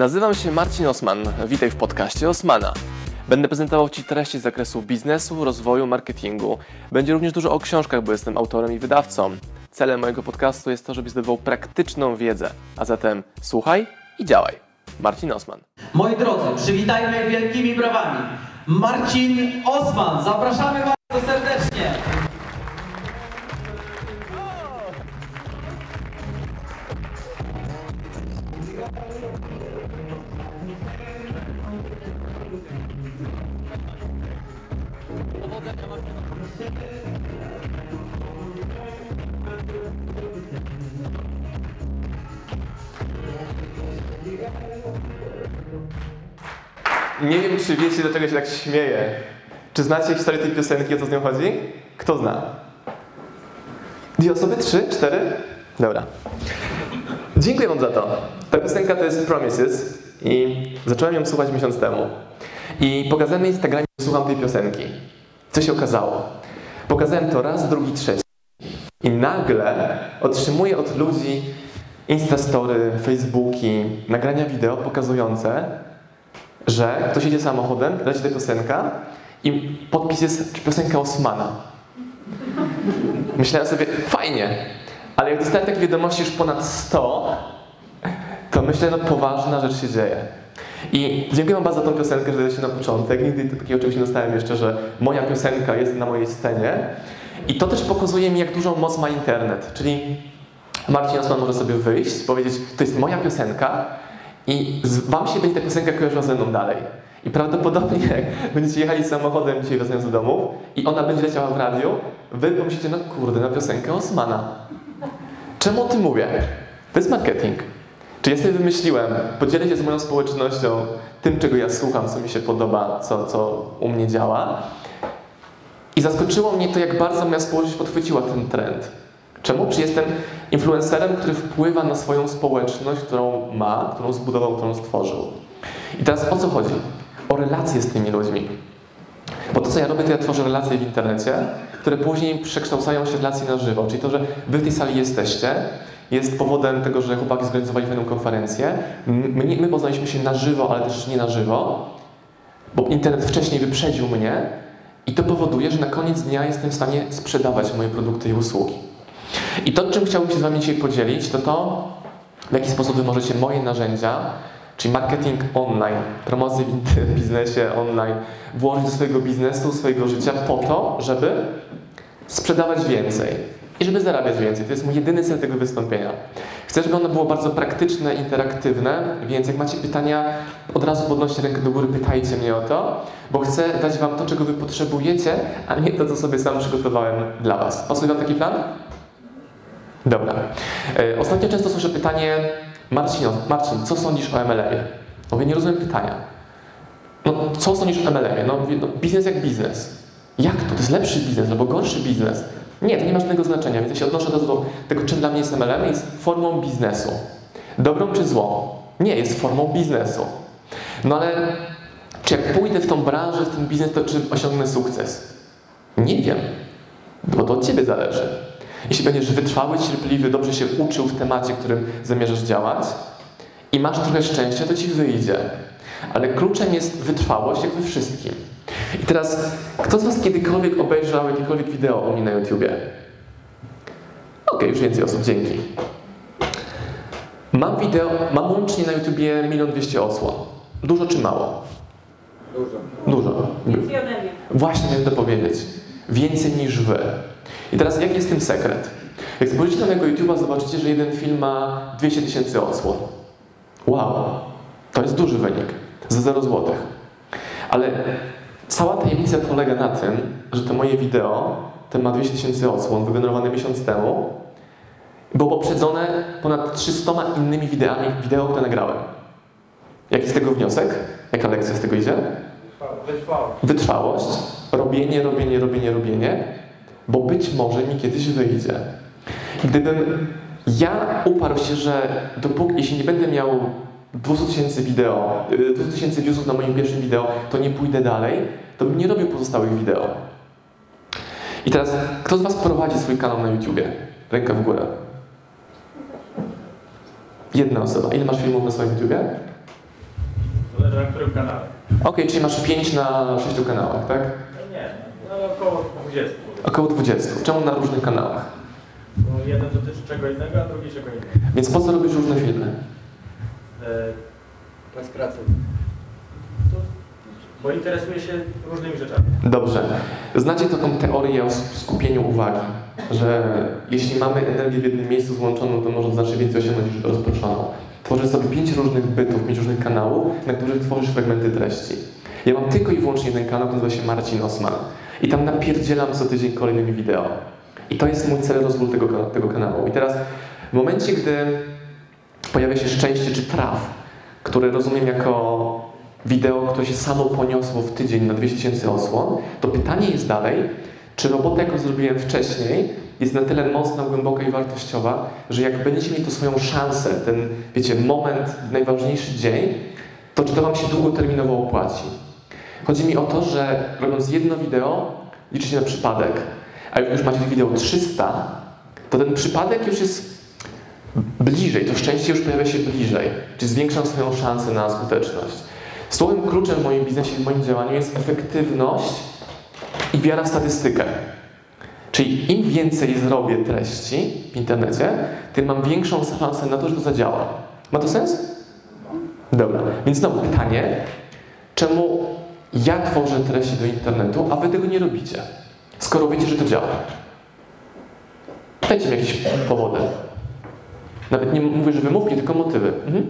Nazywam się Marcin Osman. Witaj w podcaście Osmana. Będę prezentował Ci treści z zakresu biznesu, rozwoju, marketingu. Będzie również dużo o książkach, bo jestem autorem i wydawcą. Celem mojego podcastu jest to, żebyś zdobywał praktyczną wiedzę. A zatem słuchaj i działaj. Marcin Osman. Moi drodzy, przywitajmy wielkimi brawami. Marcin Osman, zapraszamy bardzo serdecznie. Nie wiem, czy wiecie, do czego się tak śmieję. Czy znacie historię tej piosenki, o co z nią chodzi? Kto zna? Dwie osoby? Trzy? Cztery? Dobra. Dziękuję Wam za to. Ta piosenka to jest Promises i zacząłem ją słuchać miesiąc temu. I pokazałem na Instagramie, że słucham tej piosenki. Co się okazało? Pokazałem to raz, drugi, trzeci. I nagle otrzymuję od ludzi Instastory, Facebooki, nagrania wideo pokazujące, że ktoś jedzie samochodem, leci ta piosenka i podpis jest piosenka Osmana. Myślałem sobie, fajnie, ale jak dostałem takie wiadomości już ponad 100, to myślę, no poważna rzecz się dzieje. I dziękuję Wam bardzo za tą piosenkę, że daliście na początek. Nigdy takiego czegoś nie dostałem jeszcze, że moja piosenka jest na mojej scenie. I to też pokazuje mi, jak dużą moc ma internet. Czyli Marcin Osman może sobie wyjść, powiedzieć, to jest moja piosenka i Wam się będzie ta piosenka kojarzyła ze mną dalej. I prawdopodobnie jak będziecie jechali samochodem dzisiaj wracając do domu i ona będzie leciała w radiu, Wy pomyślicie, no kurde, na piosenkę Osmana. Czemu o tym mówię? To jest marketing. Czy ja sobie wymyśliłem, podzielę się z moją społecznością tym, czego ja słucham, co mi się podoba, co, co u mnie działa. I zaskoczyło mnie to, jak bardzo moja społeczność podchwyciła ten trend. Czemu? Czy jestem influencerem, który wpływa na swoją społeczność, którą ma, którą zbudował, którą stworzył. I teraz o co chodzi? O relacje z tymi ludźmi. Bo to, co ja robię, to ja tworzę relacje w internecie, które później przekształcają się w relacje na żywo. Czyli to, że wy w tej sali jesteście, jest powodem tego, że chłopaki zorganizowali fajną konferencję. My, my poznaliśmy się na żywo, ale też nie na żywo, bo internet wcześniej wyprzedził mnie i to powoduje, że na koniec dnia jestem w stanie sprzedawać moje produkty i usługi. I to, czym chciałbym się z Wami dzisiaj podzielić, to to, w jaki sposób Wy możecie moje narzędzia, czyli marketing online, promocję w biznesie online, włożyć do swojego biznesu, swojego życia po to, żeby sprzedawać więcej i żeby zarabiać więcej. To jest mój jedyny cel tego wystąpienia. Chcę, żeby ono było bardzo praktyczne, interaktywne, więc jak macie pytania, od razu podnoście rękę do góry, pytajcie mnie o to, bo chcę dać Wam to, czego Wy potrzebujecie, a nie to, co sobie sam przygotowałem dla Was. Pasuje Wam taki plan? Dobra. E, ostatnio często słyszę pytanie, Marcin, Marcin, co sądzisz o MLM-ie? Mówię, nie rozumiem pytania. No, co sądzisz o MLM-ie? No, mówię, no, biznes jak biznes. Jak to? To jest lepszy biznes albo gorszy biznes? Nie, to nie ma żadnego znaczenia, więc ja się odnoszę do tego, czym dla mnie jest MLM, jest formą biznesu. Dobrą czy złą? Nie, jest formą biznesu. No ale czy jak pójdę w tą branżę, w ten biznes, to czy osiągnę sukces? Nie wiem, bo to od Ciebie zależy. Jeśli będziesz wytrwały, cierpliwy, dobrze się uczył w temacie, którym zamierzasz działać i masz trochę szczęścia, to ci wyjdzie. Ale kluczem jest wytrwałość, jak we wszystkim. I teraz, kto z Was kiedykolwiek obejrzał jakiekolwiek wideo o mnie na YouTubie? Ok, już więcej osób, dzięki. Mam wideo, mam łącznie na YouTubie 1 200 odsłon. Dużo czy mało? Dużo. Dużo. Więcej ode mnie. Właśnie miałem to powiedzieć. Więcej niż Wy. I teraz jaki jest tym sekret? Jak spojrzycie na mojego YouTube'a, zobaczycie, że jeden film ma 200 tysięcy odsłon. Wow, to jest duży wynik. Za 0 złotych. Ale cała tajemnica polega na tym, że to moje wideo, ten ma 200 tysięcy odsłon, wygenerowane miesiąc temu, było poprzedzone ponad 300 innymi wideami, wideo, które nagrałem. Jaki z tego wniosek? Jaka lekcja z tego idzie? Wytrwało. Wytrwałość, robienie, robienie, robienie, robienie, bo być może mi kiedyś wyjdzie. Gdybym ja uparł się, że dopóki, jeśli nie będę miał 200 tysięcy wideo, y, 200 tysięcy viewsów na moim pierwszym wideo, to nie pójdę dalej, to bym nie robił pozostałych wideo. I teraz, kto z Was prowadzi swój kanał na YouTubie? Ręka w górę. Jedna osoba. Ile masz filmów na swoim YouTubie? Zależy na którym kanale. Okej, czyli masz 5 na 6 kanałach, tak? No nie, no około 20. Około 20. Czemu na różnych kanałach? Bo jeden dotyczy czego innego, a drugi czego innego. Więc po co robisz różne filmy? E, Bez pracy. bo interesuje się różnymi rzeczami. Dobrze. Znacie taką teorię o skupieniu uwagi, że jeśli mamy energię w jednym miejscu złączoną, to może znacznie więcej osiągnąć niż rozproszoną. Tworzysz sobie pięć różnych bytów, pięć różnych kanałów, na których tworzysz fragmenty treści. Ja mam tylko i wyłącznie jeden kanał, który nazywa się Marcin Osman. I tam napierdzielam co tydzień kolejnymi wideo. I to jest mój cel rozwoju tego, tego kanału. I teraz w momencie, gdy pojawia się szczęście czy traf, które rozumiem jako wideo, które się samo poniosło w tydzień na 200 tysięcy osłon, to pytanie jest dalej, czy robota, jaką zrobiłem wcześniej, jest na tyle mocna, głęboka i wartościowa, że jak będziecie mieli tu swoją szansę, ten, wiecie, moment, najważniejszy dzień, to czy to Wam się długoterminowo opłaci? Chodzi mi o to, że robiąc jedno wideo, liczy się na przypadek, a jak już macie tych wideo 300, to ten przypadek już jest bliżej, to szczęście już pojawia się bliżej, czy zwiększam swoją szansę na skuteczność. Słowem kluczem w moim biznesie, w moim działaniu jest efektywność i wiara w statystykę. Czyli im więcej zrobię treści w internecie, tym mam większą szansę na to, że to zadziała. Ma to sens? Dobra, więc znowu pytanie, czemu ja tworzę treści do internetu, a wy tego nie robicie? Skoro wiecie, że to działa. Dajcie mi jakieś powody. Nawet nie mówię, że wymówki, tylko motywy. Mhm.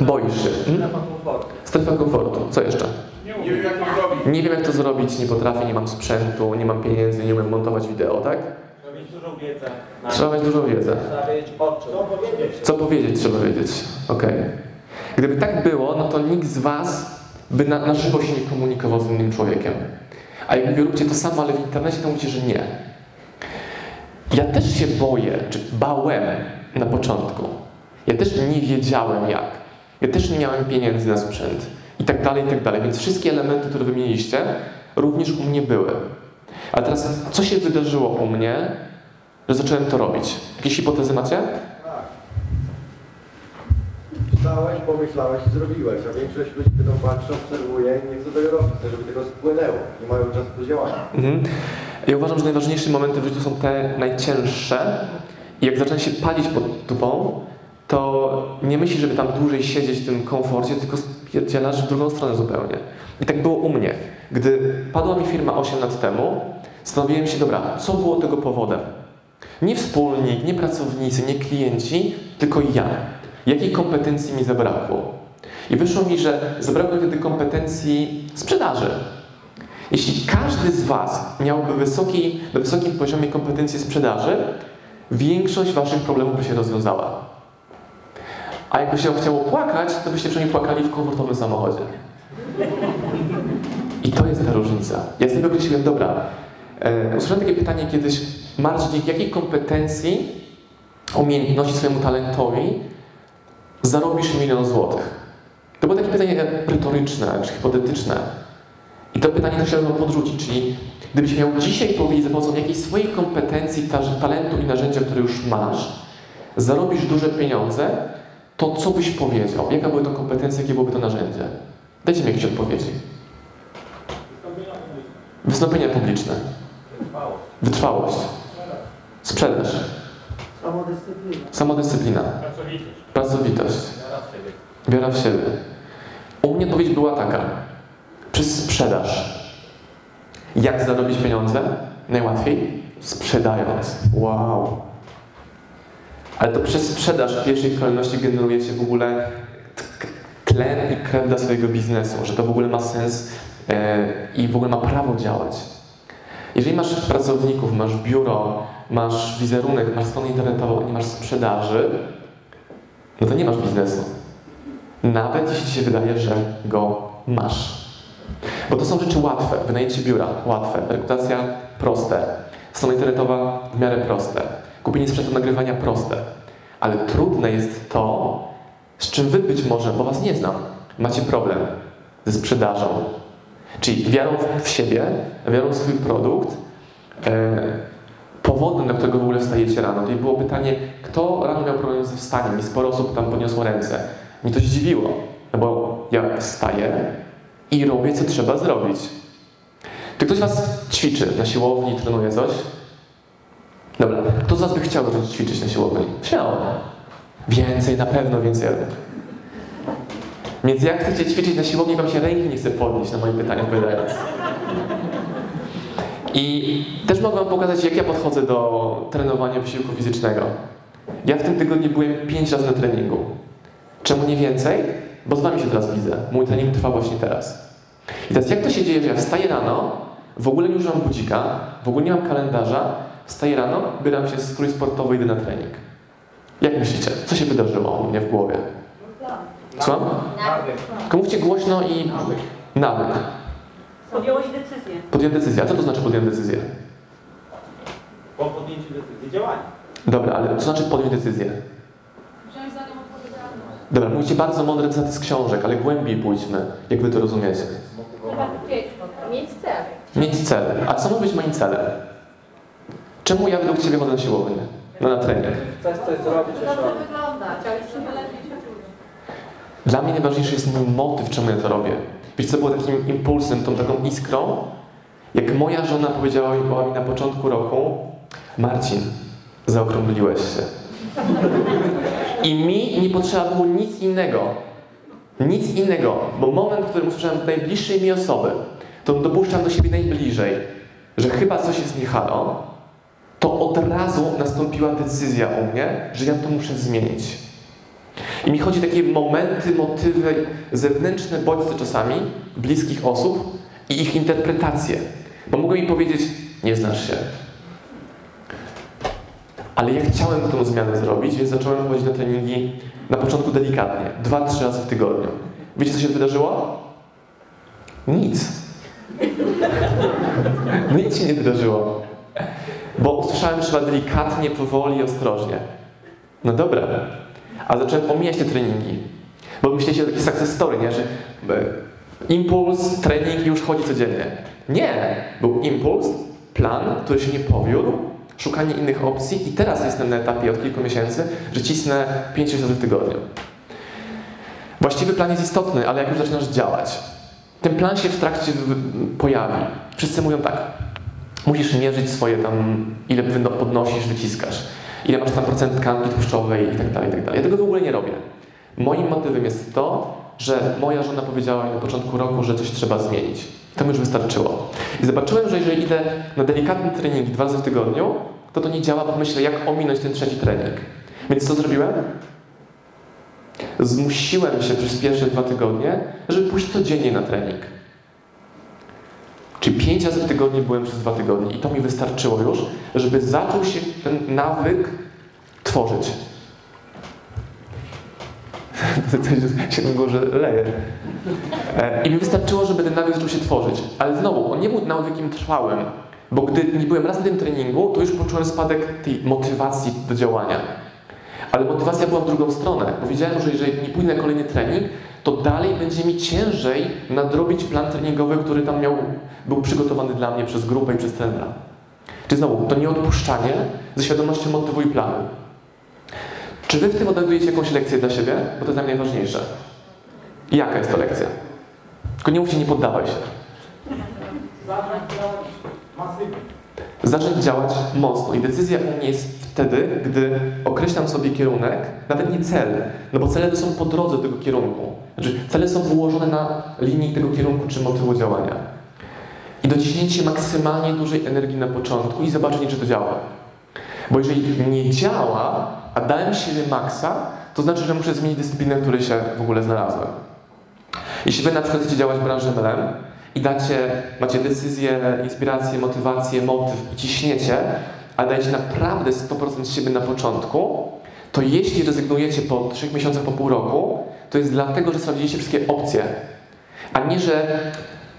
Boisz się. Mhm. Strefa komfortu. Strefa komfortu. Co jeszcze? Nie wiem jak to zrobić. Nie wiem, jak to zrobić, nie potrafię, nie mam sprzętu, nie mam pieniędzy, nie umiem montować wideo, tak? Trzeba mieć dużą wiedzę. Trzeba mieć dużą wiedzę. Trzeba wiedzieć o czym. Co powiedzieć? Co powiedzieć, trzeba wiedzieć. Okej. Gdyby tak było, no to nikt z Was by na, na żywo się nie komunikował z innym człowiekiem. A jak mówię, róbcie to samo, ale w internecie, to mówicie, że nie. Ja też się boję, czy bałem na początku. Ja też nie wiedziałem jak. Ja też nie miałem pieniędzy na sprzęt. I tak dalej, i tak dalej. Więc wszystkie elementy, które wymieniliście, również u mnie były. A teraz, co się wydarzyło u mnie, że zacząłem to robić? Jakieś hipotezy macie? Wstałeś, pomyślałeś i zrobiłeś, a większość ludzi tylko patrzy, obserwuje i nie chce tego robić, żeby tego spłynęło. Nie mają czasu do działania. Mhm. Ja uważam, że najważniejsze momenty w życiu są te najcięższe i jak zaczyna się palić pod dupą, to nie myślisz, żeby tam dłużej siedzieć w tym komforcie, tylko spierdzielasz w drugą stronę zupełnie. I tak było u mnie. Gdy padła mi firma 8 lat temu, zastanowiłem się, dobra, co było tego powodem? Nie wspólnik, nie pracownicy, nie klienci, tylko ja. Jakiej kompetencji mi zabrakło? I wyszło mi, że zabrakło wtedy kompetencji sprzedaży. Jeśli każdy z Was miałby wysoki, na wysokim poziomie kompetencje sprzedaży, większość Waszych problemów by się rozwiązała. A jakby się chciało płakać, to byście przynajmniej płakali w komfortowym samochodzie. I to jest ta różnica. Ja tego wymyśliłem, dobra, e, usłyszałem takie pytanie kiedyś, Marcin, jakiej kompetencji, umiejętności, swojemu talentowi zarobisz milion złotych? To było takie pytanie retoryczne, czy hipotetyczne. I to pytanie też chciałbym podrzucić, czyli gdybyś miał dzisiaj powiedzieć za pomocą jakiejś swojej kompetencji, ta- talentu i narzędzia, które już masz, zarobisz duże pieniądze, to co byś powiedział? Jaka były to kompetencja, jakie byłoby to narzędzie? Dajcie mi jakieś odpowiedzi. Wystąpienia publiczne. Wytrwałość. Sprzedaż. Samodyscyplina. Samodyscyplina. Pracowitość. Pracowitość. Wiara w siebie. Wiara w siebie. U mnie odpowiedź była taka. Przez sprzedaż. Jak zarobić pieniądze? Najłatwiej? Sprzedając. Wow. Ale to przez sprzedaż w pierwszej kolejności generujecie w ogóle tlen i krew dla swojego biznesu, że to w ogóle ma sens e, i w ogóle ma prawo działać. Jeżeli masz pracowników, masz biuro, masz wizerunek, masz stronę internetową, a nie masz sprzedaży, no to nie masz biznesu. Nawet jeśli ci się wydaje, że go masz. Bo to są rzeczy łatwe. Wynajęcie biura łatwe. Rekrutacja proste. Strona internetowa w miarę proste. Kupienie sprzętu nagrywania proste. Ale trudne jest to, z czym wy być może, bo was nie znam, macie problem ze sprzedażą. Czyli wiarą w- siebie, wiarą w swój produkt, e, powodem, dla którego w ogóle wstajecie rano. Tutaj było pytanie, kto rano miał problem ze wstaniem i sporo osób tam podniosło ręce. Mnie to zdziwiło, no bo ja wstaję i robię, co trzeba zrobić. Czy ktoś Was ćwiczy na siłowni, trenuje coś? Dobra, kto z Was by chciał zacząć ćwiczyć na siłowni? Śmiało. Więcej, na pewno więcej osób. Więc jak chcecie ćwiczyć na siłowni, wam się ręki nie chce podnieść na moje pytanie odpowiadając. I też mogę wam pokazać, jak ja podchodzę do trenowania wysiłku fizycznego. Ja w tym tygodniu byłem 5 razy na treningu. Czemu nie więcej? Bo z wami się teraz widzę. Mój trening trwa właśnie teraz. I teraz jak to się dzieje, że ja wstaję rano, w ogóle nie używam budzika, w ogóle nie mam kalendarza, wstaję rano, bieram się w strój sportowy, idę na trening. Jak myślicie, co się wydarzyło u mnie w głowie? Słucham? Tylko mówcie głośno i nawyk. Podjąłeś decyzję. Podjąłem decyzję. A co to znaczy podjąłem decyzję? Po podjęciu decyzji działania. Dobra, ale co znaczy podjąć decyzję? Wziąć za nią odpowiedzialność. Dobra, mówicie bardzo mądre cytaty z książek, ale głębiej pójdźmy, jak wy to rozumiecie. Mieć cel. Mieć cel. A co ma być moim celem? Czemu ja według Ciebie chodzę na siłownię? No na trening. Chcesz coś zrobić, Dobrze wyglądać, ale jeszcze lepiej się. Dla mnie najważniejszy jest mój motyw, czemu ja to robię. Wiesz, co było takim impulsem, tą taką iskrą? Jak moja żona powiedziała mi, na początku roku, Marcin, zaokrągliłeś się. I mi nie potrzeba było nic innego. Nic innego, bo moment, w którym usłyszałem najbliższej mi osoby, to dopuszczam do siebie najbliżej, że chyba coś jest nie halo, to od razu nastąpiła decyzja u mnie, że ja to muszę zmienić. I mi chodzi o takie momenty, motywy, zewnętrzne bodźce czasami bliskich osób i ich interpretacje. Bo mogą mi powiedzieć, nie znasz się. Ale ja chciałem tę zmianę zrobić, więc zacząłem chodzić na treningi na początku delikatnie, dwa, trzy razy w tygodniu. Wiecie, co się wydarzyło? Nic. Nic się nie wydarzyło. Bo usłyszałem, że trzeba delikatnie, powoli, ostrożnie. No dobra, a zacząłem pomijać te treningi. Bo myślicie o taki success story, nie? Że e, impuls, trening już chodzi codziennie. Nie! Był impuls, plan, który się nie powiódł, szukanie innych opcji i teraz jestem na etapie od kilku miesięcy, że cisnę 5-6 razy w tygodniu. Właściwy plan jest istotny, ale jak już zaczynasz działać, ten plan się w trakcie pojawi. Wszyscy mówią tak, musisz mierzyć swoje tam, ile podnosisz, wyciskasz, ile masz tam procent tkanki tłuszczowej i tak dalej, i tak dalej. Ja tego w ogóle nie robię. Moim motywem jest to, że moja żona powiedziała mi na początku roku, że coś trzeba zmienić. To mi już wystarczyło. I zobaczyłem, że jeżeli idę na delikatny trening dwa razy w tygodniu, to to nie działa, bo myślę, jak ominąć ten trzeci trening. Więc co zrobiłem? Zmusiłem się przez pierwsze dwa tygodnie, żeby pójść codziennie na trening. Czyli pięć razy w tygodniu byłem przez dwa tygodnie i to mi wystarczyło już, żeby zaczął się ten nawyk tworzyć. Coś się na górze leje. E, I mi wystarczyło, żeby ten nawyk zaczął się tworzyć. Ale znowu, on nie był nawykiem trwałym, bo gdy nie byłem raz na tym treningu, to już poczułem spadek tej motywacji do działania. Ale motywacja była w drugą stronę, bo wiedziałem, że jeżeli nie pójdę na kolejny trening, to dalej będzie mi ciężej nadrobić plan treningowy, który tam miał, był przygotowany dla mnie przez grupę i przez trenera. Czyli znowu, to nieodpuszczanie ze świadomością motywu i planu. Czy wy w tym odnajdujecie jakąś lekcję dla siebie? Bo to jest dla mnie najważniejsze. I jaka jest to lekcja? Tylko nie mówcie, nie poddawaj się. Zacząć działać masywnie. Zacząć działać mocno. I decyzja u mnie jest wtedy, gdy określam sobie kierunek, nawet nie cel, no bo cele to są po drodze tego kierunku. Znaczy, cele są ułożone na linii tego kierunku czy motywu działania. I dociśnięcie maksymalnie dużej energii na początku i zobaczenie, czy to działa. Bo jeżeli nie działa, a dałem siebie maksa, to znaczy, że muszę zmienić dyscyplinę, w której się w ogóle znalazłem. Jeśli wy na przykład chcecie działać w branży MLM i dacie, macie decyzję, inspirację, motywację, motyw i ciśniecie, a dajecie naprawdę 100% z siebie na początku, to jeśli rezygnujecie po 3 miesiącach, po pół roku, to jest dlatego, że sprawdziliście wszystkie opcje, a nie, że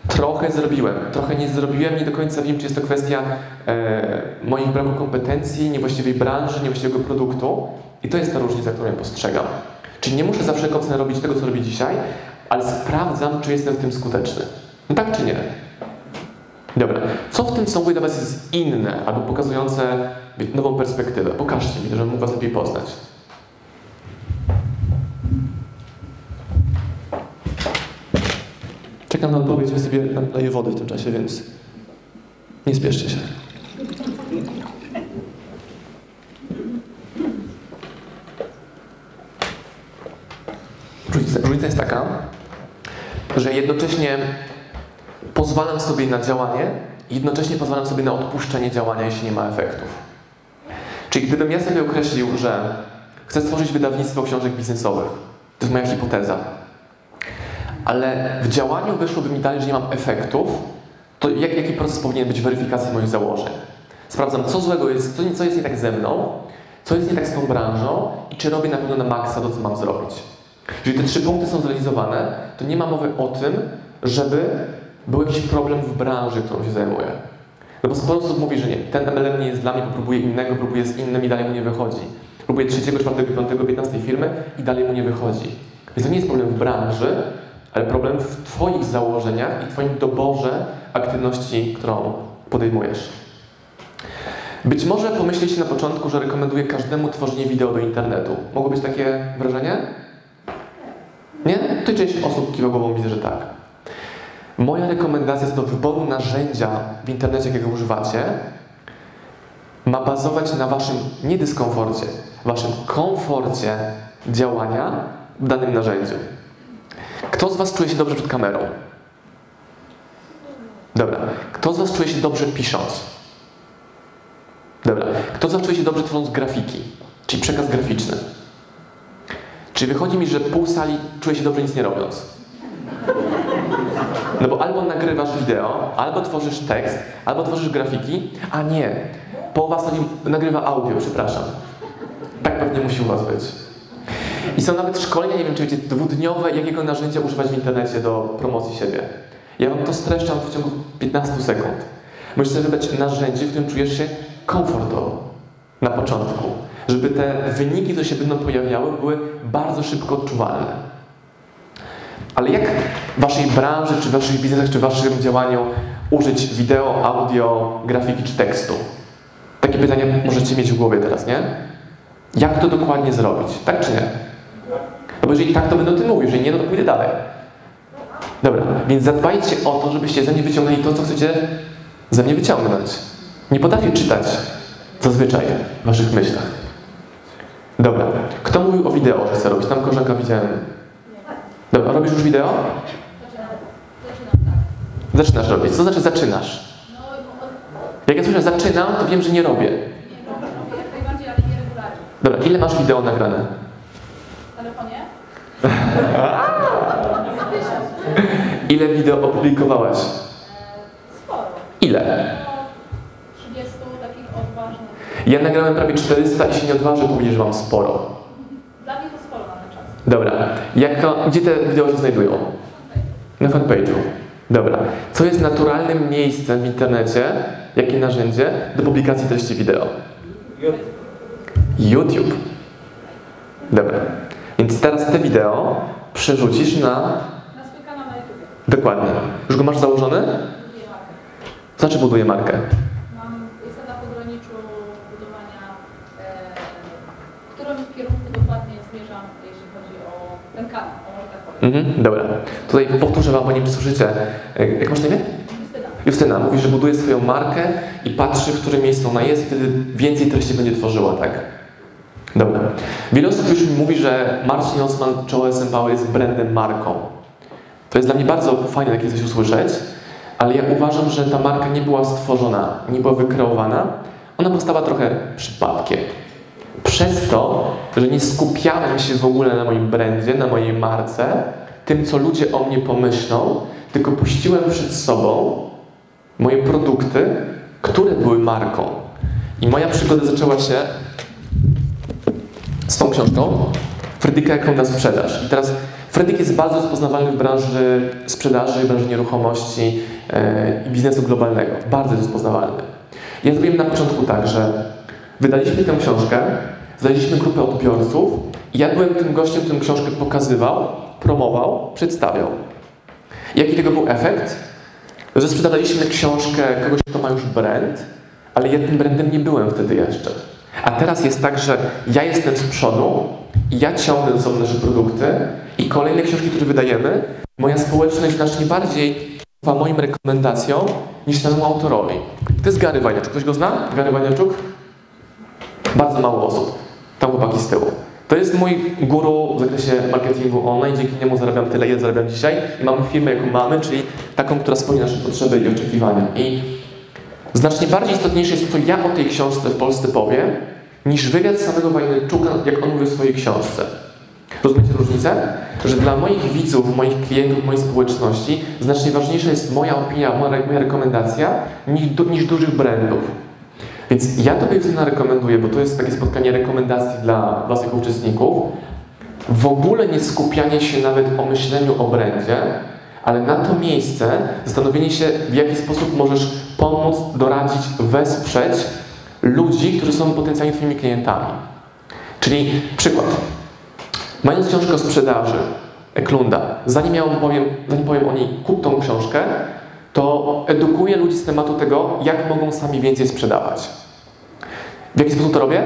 trochę zrobiłem, trochę nie zrobiłem, nie do końca wiem, czy jest to kwestia e, moich braku kompetencji, niewłaściwej branży, niewłaściwego produktu. I to jest ta różnica, którą ja postrzegam. Czyli nie muszę za wszelką cenę robić tego, co robię dzisiaj, ale sprawdzam, czy jestem w tym skuteczny. No tak czy nie? Dobra, co w tym, co mówię do Was jest inne, albo pokazujące nową perspektywę? Pokażcie mi żebym mógł Was lepiej poznać. Czekam na odpowiedź, ja sobie naję wody w tym czasie, więc nie spieszcie się. Różnica, różnica jest taka, że jednocześnie pozwalam sobie na działanie i jednocześnie pozwalam sobie na odpuszczenie działania, jeśli nie ma efektów. Czyli gdybym ja sobie określił, że chcę stworzyć wydawnictwo książek biznesowych, to jest moja hipoteza, ale w działaniu wyszłoby mi dalej, że nie mam efektów, to jak, jaki proces powinien być weryfikacji moich założeń? Sprawdzam, co złego jest, co, co jest nie tak ze mną, co jest nie tak z tą branżą i czy robię na pewno na maksa to, co mam zrobić. Jeżeli te trzy punkty są zrealizowane, to nie ma mowy o tym, żeby był jakiś problem w branży, którą się zajmuję. No bo sporo osób mówi, że nie, ten MLM nie jest dla mnie, bo próbuję innego, próbuję z innym i dalej mu nie wychodzi. Próbuję trzeciego, czwartego, piątego, piętnastej firmy i dalej mu nie wychodzi. Więc to nie jest problem w branży, ale problem w Twoich założeniach i Twoim doborze aktywności, którą podejmujesz. Być może pomyślicie na początku, że rekomenduję każdemu tworzenie wideo do internetu. Mogło być takie wrażenie? Nie? Tu część osób kiwa głową, widzę, że tak. Moja rekomendacja do wyboru narzędzia w internecie, jakiego używacie, ma bazować na waszym nie dyskomforcie, waszym komforcie działania w danym narzędziu. Kto z was czuje się dobrze przed kamerą? Dobra. Kto z was czuje się dobrze pisząc? Dobra. Kto z was czuje się dobrze tworząc grafiki, czyli przekaz graficzny? Czy wychodzi mi, że pół sali czuje się dobrze nic nie robiąc? No bo albo nagrywasz wideo, albo tworzysz tekst, albo tworzysz grafiki, a nie. Połowa sali nagrywa audio, przepraszam. Tak pewnie musi u was być. I są nawet szkolenia, nie wiem czy wiecie, dwudniowe, jakiego narzędzia używać w internecie do promocji siebie. Ja wam to streszczam w ciągu 15 sekund. Musisz wybrać narzędzie, w którym czujesz się komfortowo na początku. Żeby te wyniki, które się będą pojawiały, były bardzo szybko odczuwalne. Ale jak w waszej branży, czy w waszych biznesach, czy w waszym działaniu użyć wideo, audio, grafiki czy tekstu? Takie pytanie możecie mieć w głowie teraz, nie? Jak to dokładnie zrobić? Tak czy nie? No bo jeżeli tak, to będę o tym mówił, jeżeli nie, no to pójdę dalej. Dobra, więc zadbajcie o to, żebyście ze mnie wyciągnęli to, co chcecie ze mnie wyciągnąć. Nie potrafię czytać zazwyczaj w waszych myślach. Dobra, kto mówił o wideo, że chce robić? Tam koleżanka widziałem. Dobra, robisz już wideo? Zaczynasz robić. Co znaczy zaczynasz? Jak ja słyszę zaczynam, to wiem, że nie robię. nie, robię jak najbardziej, ale nieregularnie. Dobra, ile masz wideo nagrane? W telefonie? Ile wideo opublikowałaś? Sporo. Ile? No, 30 takich odważnych. Ja nagrałem prawie 400 i się nie odważę powiedzieć, że mam sporo. Dla mnie to sporo na ten czas. Dobra, gdzie te wideo się znajdują? Na fanpage'u. Dobra. Co jest naturalnym miejscem w internecie, jakie narzędzie do publikacji treści wideo? YouTube. Dobra. Więc teraz te wideo przerzucisz na... Na swój kanał na YouTube. Dokładnie. Już go masz założony? Buduję markę. Znaczy buduje markę. Mam, jestem na pograniczu budowania, e, w którym kierunku dokładnie zmierzam, jeśli chodzi o ten kanał, o może tak powiem. Mhm, dobra. Tutaj powtórzę wam, bo nie wiem, czy słyszycie. E, Jak masz na imię? Justyna. Justyna mówi, że buduje swoją markę i patrzy, w którym miejscu ona jest i wtedy więcej treści będzie tworzyła, tak? Dobra. Wiele osób już mi mówi, że Marcin Osman Czoło SM Power jest brandem, marką. To jest dla mnie bardzo fajne takie coś usłyszeć, ale ja uważam, że ta marka nie była stworzona, nie była wykreowana. Ona powstała trochę przypadkiem. Przez to, że nie skupiałem się w ogóle na moim brandzie, na mojej marce, tym, co ludzie o mnie pomyślą, tylko puściłem przed sobą moje produkty, które były marką. I moja przygoda zaczęła się z tą książką Frydyka jaką na sprzedaż. I teraz Frydyk jest bardzo rozpoznawalny w branży sprzedaży, w branży nieruchomości e, i biznesu globalnego. Bardzo rozpoznawalny. Ja zrobiłem na początku tak, że wydaliśmy tę książkę, znaleźliśmy grupę odbiorców i ja byłem tym gościem, który książkę pokazywał, promował, przedstawiał. Jaki tego był efekt? Że sprzedawaliśmy książkę kogoś, kto ma już brand, ale ja tym brandem nie byłem wtedy jeszcze. A teraz jest tak, że ja jestem z przodu ja ciągnę ze sobą nasze produkty i kolejne książki, które wydajemy, moja społeczność znacznie bardziej ufa moim rekomendacjom niż samemu autorowi. To jest Gary Wajniaczuk. Ktoś go zna? Gary Wajniaczuk? Bardzo mało osób. Tam chłopaki z tyłu. To jest mój guru w zakresie marketingu online, dzięki niemu zarabiam tyle, ile zarabiam dzisiaj i mamy firmę, jaką mamy, czyli taką, która spełnia nasze potrzeby i oczekiwania. I znacznie bardziej istotniejsze jest to, co ja o tej książce w Polsce powiem, niż wywiad samego Wajneczuka, jak on mówi w swojej książce. Rozumiecie różnicę? Że dla moich widzów, moich klientów, mojej społeczności znacznie ważniejsza jest moja opinia, moja, rekomendacja niż, niż dużych brandów. Więc ja Tobie wtedy rekomenduję, bo to jest takie spotkanie rekomendacji dla Was jako uczestników, w ogóle nie skupianie się nawet o myśleniu o brandzie, ale na to miejsce zastanowienie się, w jaki sposób możesz pomóc, doradzić, wesprzeć ludzi, którzy są potencjalnie Twoimi klientami. Czyli przykład. Mając książkę o sprzedaży, Eklunda, zanim ja powiem, zanim powiem o niej, kup tą książkę, to edukuję ludzi z tematu tego, jak mogą sami więcej sprzedawać. W jaki sposób to robię?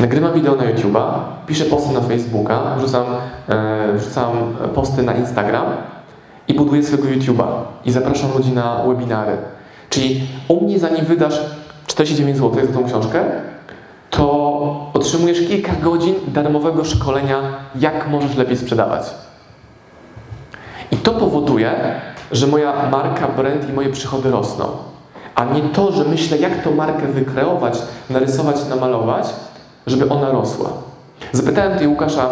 Nagrywam wideo na YouTube'a, piszę posty na Facebooka, wrzucam, e, wrzucam posty na Instagram i buduję swojego YouTube'a i zapraszam ludzi na webinary. Czyli u mnie, zanim wydasz 49 zł za tą książkę, to otrzymujesz kilka godzin darmowego szkolenia, jak możesz lepiej sprzedawać. I to powoduje, że moja marka, brand i moje przychody rosną. A nie to, że myślę, jak tą markę wykreować, narysować, namalować, żeby ona rosła. Zapytałem tutaj Łukasza,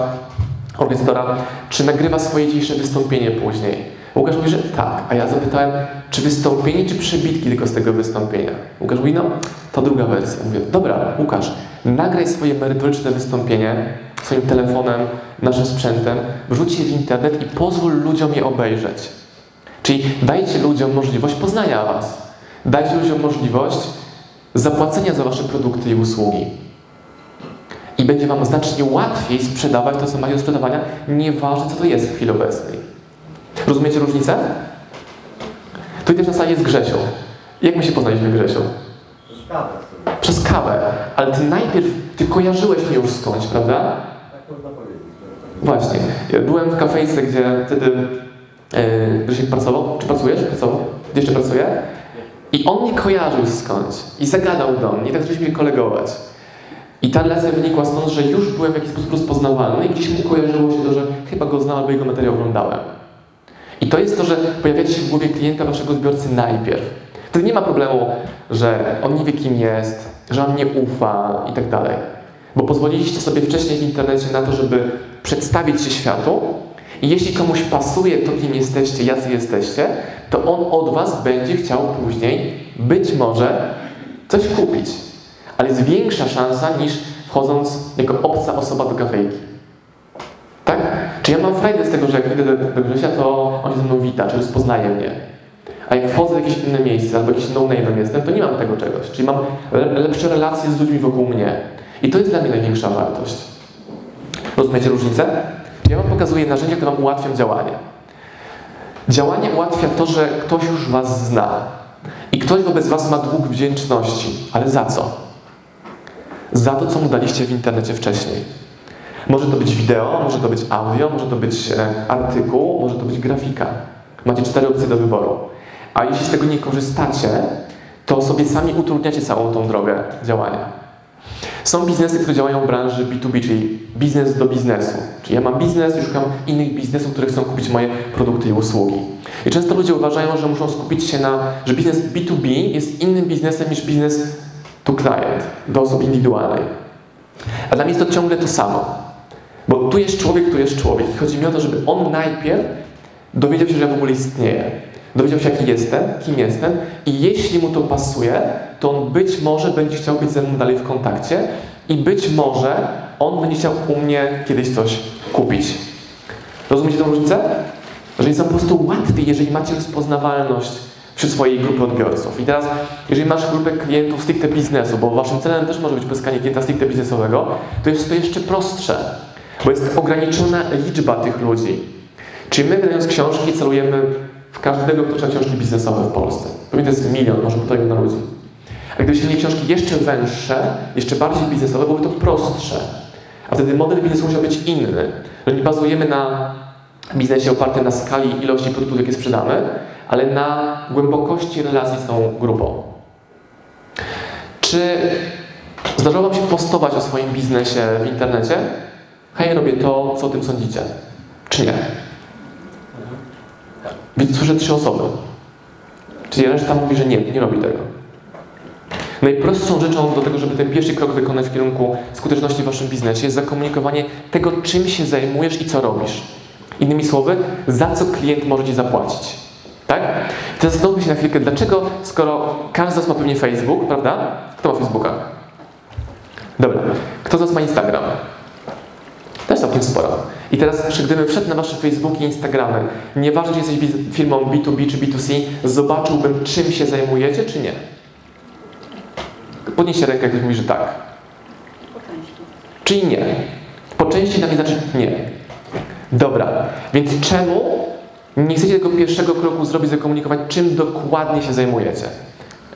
organizatora, czy nagrywa swoje dzisiejsze wystąpienie później. Łukasz mówi, że tak, a ja zapytałem, czy wystąpienie, czy przebitki tylko z tego wystąpienia. Łukasz mówi, no, to druga wersja. Mówię, dobra, Łukasz, nagraj swoje merytoryczne wystąpienie swoim telefonem, naszym sprzętem, wrzuć je w internet i pozwól ludziom je obejrzeć. Czyli dajcie ludziom możliwość poznania Was. Dajcie ludziom możliwość zapłacenia za Wasze produkty i usługi. I będzie Wam znacznie łatwiej sprzedawać to, co macie do sprzedawania, nieważne co to jest w chwili obecnej. Rozumiecie różnicę? Tutaj też na sali jest Grzesiu. Jak my się poznaliśmy, Grzesiu? Przez kawę. Przez kawę. Ale Ty najpierw, Ty kojarzyłeś mnie już skądś, prawda? Tak można powiedzieć. Właśnie. Ja byłem w kafejce, gdzie wtedy Grzesiek pracował. Czy pracujesz? Pracował? Jeszcze pracuje? I on mnie kojarzył skądś. I zagadał do mnie. Tak zaczęliśmy kolegować. I ta relacja wynikła stąd, że już byłem w jakiś sposób rozpoznawalny i gdzieś mu kojarzyło się to, że chyba go znam albo jego materiał oglądałem. I to jest to, że pojawiacie się w głowie klienta, waszego odbiorcy najpierw. Wtedy nie ma problemu, że on nie wie kim jest, że on nie ufa i tak dalej. Bo pozwoliliście sobie wcześniej w internecie na to, żeby przedstawić się światu i jeśli komuś pasuje to, kim jesteście, jacy jesteście, to on od was będzie chciał później być może coś kupić. Ale jest większa szansa niż wchodząc jako obca osoba do kafejki. Tak? Czy ja mam frajdę z tego, że jak idę do, do Grzesia, to on się ze mną wita, czy rozpoznaje mnie. A jak wchodzę w jakieś inne miejsce, albo jakiś no-name'em jestem, to nie mam tego czegoś. Czyli mam le- lepsze relacje z ludźmi wokół mnie. I to jest dla mnie największa wartość. Rozumiecie różnicę? Ja Wam pokazuję narzędzia, które Wam ułatwią działanie. Działanie ułatwia to, że ktoś już Was zna. I ktoś wobec Was ma dług wdzięczności. Ale za co? Za to, co mu daliście w internecie wcześniej. Może to być wideo, może to być audio, może to być e, artykuł, może to być grafika. Macie cztery opcje do wyboru. A jeśli z tego nie korzystacie, to sobie sami utrudniacie całą tą drogę działania. Są biznesy, które działają w branży B2B, czyli biznes do biznesu. Czyli ja mam biznes i szukam innych biznesów, które chcą kupić moje produkty i usługi. I często ludzie uważają, że muszą skupić się na, że biznes B2B jest innym biznesem niż biznes to client, do osób indywidualnej. A dla mnie jest to ciągle to samo. Bo tu jest człowiek, tu jest człowiek. I chodzi mi o to, żeby on najpierw dowiedział się, że ja w ogóle istnieję. Dowiedział się, jaki jestem, kim jestem i jeśli mu to pasuje, to on być może będzie chciał być ze mną dalej w kontakcie i być może on będzie chciał u mnie kiedyś coś kupić. Rozumiecie tę różnicę? Że jest po prostu łatwiej, jeżeli macie rozpoznawalność wśród swojej grupy odbiorców. I teraz, jeżeli masz grupę klientów stricte biznesu, bo waszym celem też może być pozyskanie klienta stricte biznesowego, to jest to jeszcze prostsze, bo jest ograniczona liczba tych ludzi. Czyli my wydając książki celujemy w każdego, kto czyta książki biznesowe w Polsce. Pewnie to jest milion, może półtora miliona ludzi. A gdybyśmy mieli książki jeszcze węższe, jeszcze bardziej biznesowe, byłoby to prostsze. A wtedy model biznesu musiał być inny, że nie bazujemy na biznesie opartym na skali ilości produktów, jakie sprzedamy, ale na głębokości relacji z tą grupą. Czy zdarzyło Wam się postować o swoim biznesie w internecie? Hej, robię to, co o tym sądzicie? Czy nie? Słyszę trzy osoby. Czyli reszta mówi, że nie, nie robi tego. Najprostszą rzeczą do tego, żeby ten pierwszy krok wykonać w kierunku skuteczności w Waszym biznesie jest zakomunikowanie tego, czym się zajmujesz i co robisz. Innymi słowy, za co klient może Ci zapłacić. Tak? Teraz zastanówmy się na chwilkę, dlaczego, skoro każdy z nas ma pewnie Facebook, prawda? Kto ma Facebooka? Dobra. Kto z nas ma Instagram? Też całkiem sporo. I teraz, czy gdybym wszedł na Wasze Facebooki i Instagramy, nieważne, czy jesteś firmą B2B czy B2C, zobaczyłbym, czym się zajmujecie, czy nie? Podnieście rękę, ktoś mówi, że tak. Czyli nie. Po części dla mnie znaczy nie. Dobra, więc czemu nie chcecie tego pierwszego kroku zrobić, zakomunikować, czym dokładnie się zajmujecie?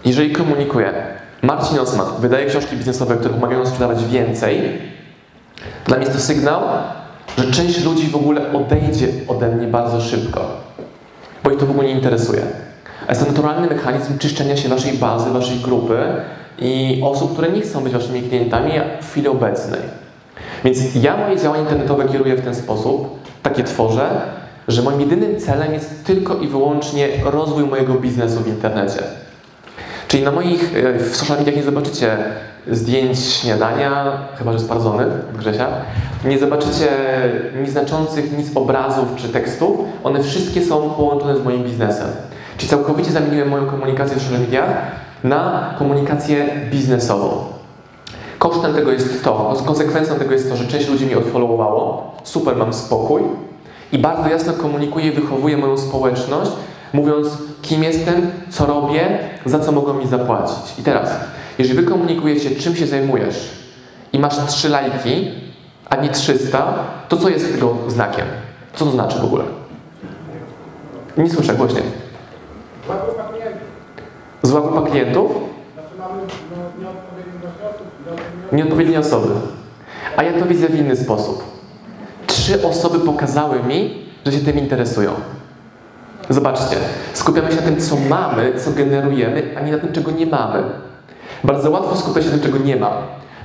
Jeżeli komunikuję, Marcin Osman wydaje książki biznesowe, które pomagają sprzedawać więcej, dla mnie jest to sygnał, że część ludzi w ogóle odejdzie ode mnie bardzo szybko, bo ich to w ogóle nie interesuje. A jest to naturalny mechanizm czyszczenia się waszej bazy, waszej grupy i osób, które nie chcą być waszymi klientami w chwili obecnej. Więc ja moje działania internetowe kieruję w ten sposób, takie tworzę, że moim jedynym celem jest tylko i wyłącznie rozwój mojego biznesu w internecie. Czyli na moich e, w social mediach nie zobaczycie zdjęć śniadania, chyba że sprawdzonych od Grzesia. Nie zobaczycie nic znaczących, nic obrazów czy tekstów. One wszystkie są połączone z moim biznesem. Czyli całkowicie zamieniłem moją komunikację w social mediach na komunikację biznesową. Kosztem tego jest to, konsekwencją tego jest to, że część ludzi mi odfollowowało, super, mam spokój i bardzo jasno komunikuję wychowuję moją społeczność, mówiąc, kim jestem, co robię, za co mogą mi zapłacić. I teraz, jeżeli wy komunikujecie, czym się zajmujesz i masz trzy lajki, a nie 300, to co jest tego znakiem? Co to znaczy w ogóle? Nie słyszę głośniej. Dwa grupa klientów. Zła grupa klientów? Nieodpowiednie osoby. A ja to widzę w inny sposób. Trzy osoby pokazały mi, że się tym interesują. Zobaczcie, skupiamy się na tym, co mamy, co generujemy, a nie na tym, czego nie mamy. Bardzo łatwo skupiać się na tym, czego nie mam.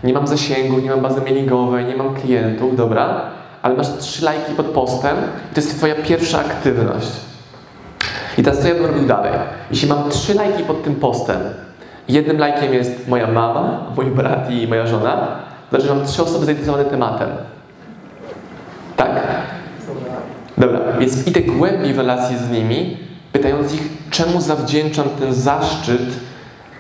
Nie mam zasięgów, nie mam bazy mailingowej, nie mam klientów, dobra? Ale masz trzy lajki pod postem i to jest twoja pierwsza aktywność. I teraz co ja bym robił dalej? Jeśli mam trzy lajki pod tym postem, jednym lajkiem jest moja mama, mój brat i moja żona, to znaczy, że mam trzy osoby zainteresowane tematem. Tak? Dobra, więc idę głębiej w relacji z nimi, pytając ich, czemu zawdzięczam ten zaszczyt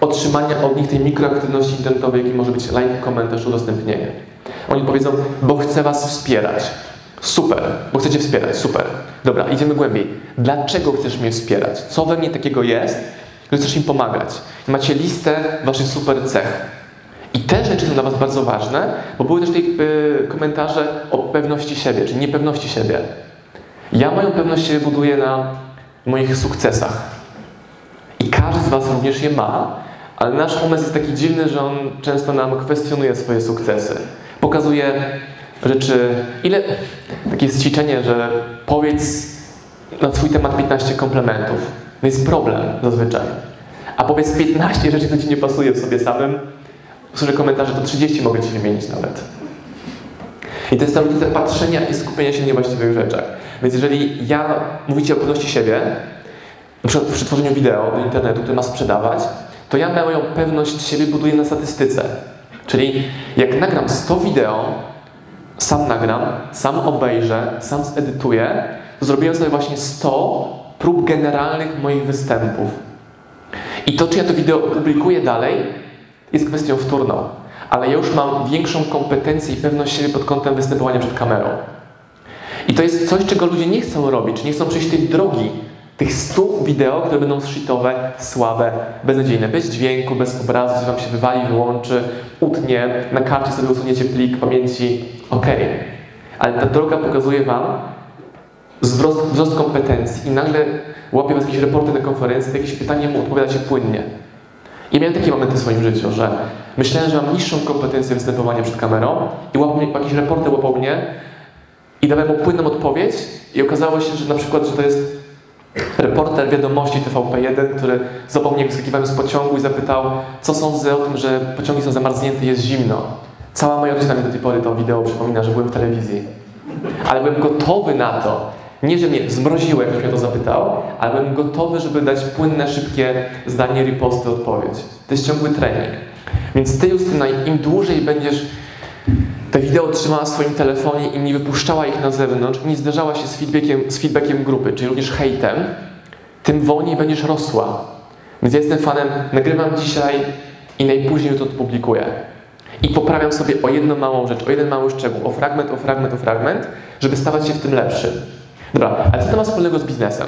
otrzymania od nich tej mikroaktywności internetowej, jaki może być like, komentarz, udostępnienie. Oni powiedzą, bo chcę was wspierać. Super, bo chcecie wspierać, super. Dobra, idziemy głębiej. Dlaczego chcesz mnie wspierać? Co we mnie takiego jest, że chcesz im pomagać? Macie listę waszych super cech. I te rzeczy są dla was bardzo ważne, bo były też tutaj y, komentarze o pewności siebie, czy niepewności siebie. Ja moją pewność siebie buduję na moich sukcesach. I każdy z Was również je ma, ale nasz umysł jest taki dziwny, że on często nam kwestionuje swoje sukcesy. Pokazuje rzeczy. Ile. Takie jest ćwiczenie, że powiedz na swój temat 15 komplementów. To jest problem zazwyczaj. A powiedz 15 rzeczy, które Ci nie pasuje w sobie samym. Słyszę komentarze, to 30 mogę Ci wymienić nawet. I to jest ta różnica patrzenia i skupienia się na niewłaściwych rzeczach. Więc jeżeli ja mówicie o pewności siebie, przykład przy tworzeniu wideo do internetu, które ma sprzedawać, to ja moją pewność siebie buduję na statystyce. Czyli jak nagram 100 wideo, sam nagram, sam obejrzę, sam zedytuję, to zrobiłem sobie właśnie 100 prób generalnych moich występów. I to, czy ja to wideo publikuję dalej, jest kwestią wtórną. Ale ja już mam większą kompetencję i pewność siebie pod kątem występowania przed kamerą. I to jest coś, czego ludzie nie chcą robić, nie chcą przejść tej drogi, tych 100 wideo, które będą shitowe, słabe, beznadziejne, bez dźwięku, bez obrazu, coś wam się wywali, wyłączy, utnie, na karcie sobie usuniecie plik pamięci, okej. Ale ta droga pokazuje wam wzrost, wzrost kompetencji i nagle łapie was jakieś reporty na konferencji, jakieś pytanie mu odpowiadacie płynnie. I miałem takie momenty w swoim życiu, że myślałem, że mam niższą kompetencję występowania przed kamerą i łapał mnie, jakieś reporty łapał mnie I dawałem mu płynną odpowiedź i okazało się, że na przykład, że to jest reporter wiadomości TVP1, który zapomniał, wyskakiwałem z pociągu i zapytał, co sądzę o tym, że pociągi są zamarznięte, jest zimno. Cała moja rodzina mi do tej pory to wideo przypomina, że byłem w telewizji. Ale byłem gotowy na to. Nie, że mnie zmroziło, jak ktoś mnie to zapytał, ale byłem gotowy, żeby dać płynne, szybkie zdanie, riposty, odpowiedź. To jest ciągły trening. Więc ty, Justyna, im dłużej będziesz te wideo trzymała w swoim telefonie i nie wypuszczała ich na zewnątrz, nie zderzała się z feedbackiem, z feedbackiem grupy, czyli również hejtem, tym wolniej będziesz rosła. Więc ja jestem fanem, nagrywam dzisiaj i najpóźniej to odpublikuję. I poprawiam sobie o jedną małą rzecz, o jeden mały szczegół, o fragment, o fragment, o fragment, żeby stawać się w tym lepszym. Dobra, ale co to ma wspólnego z biznesem?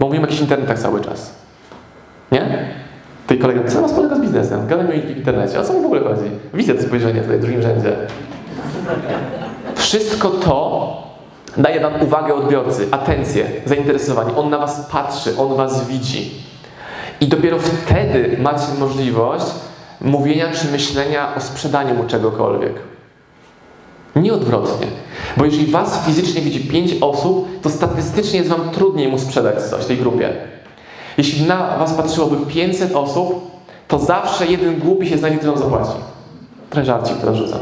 Bo mówimy o jakichś internetach cały czas. Nie? Tej kolega, co ma wspólnego z biznesem? Gadam o w internecie. O co mi w ogóle chodzi? Widzę to spojrzenie tutaj w drugim rzędzie. Wszystko to daje wam uwagę odbiorcy, atencję, zainteresowanie. On na was patrzy, on was widzi. I dopiero wtedy macie możliwość mówienia czy myślenia o sprzedaniu mu czegokolwiek. Nie odwrotnie. Bo jeżeli was fizycznie widzi pięć osób, to statystycznie jest wam trudniej mu sprzedać coś tej grupie. Jeśli na was patrzyłoby 500 osób, to zawsze jeden głupi się znajdzie, który wam zapłaci. Trochę żarcik teraz rzucam.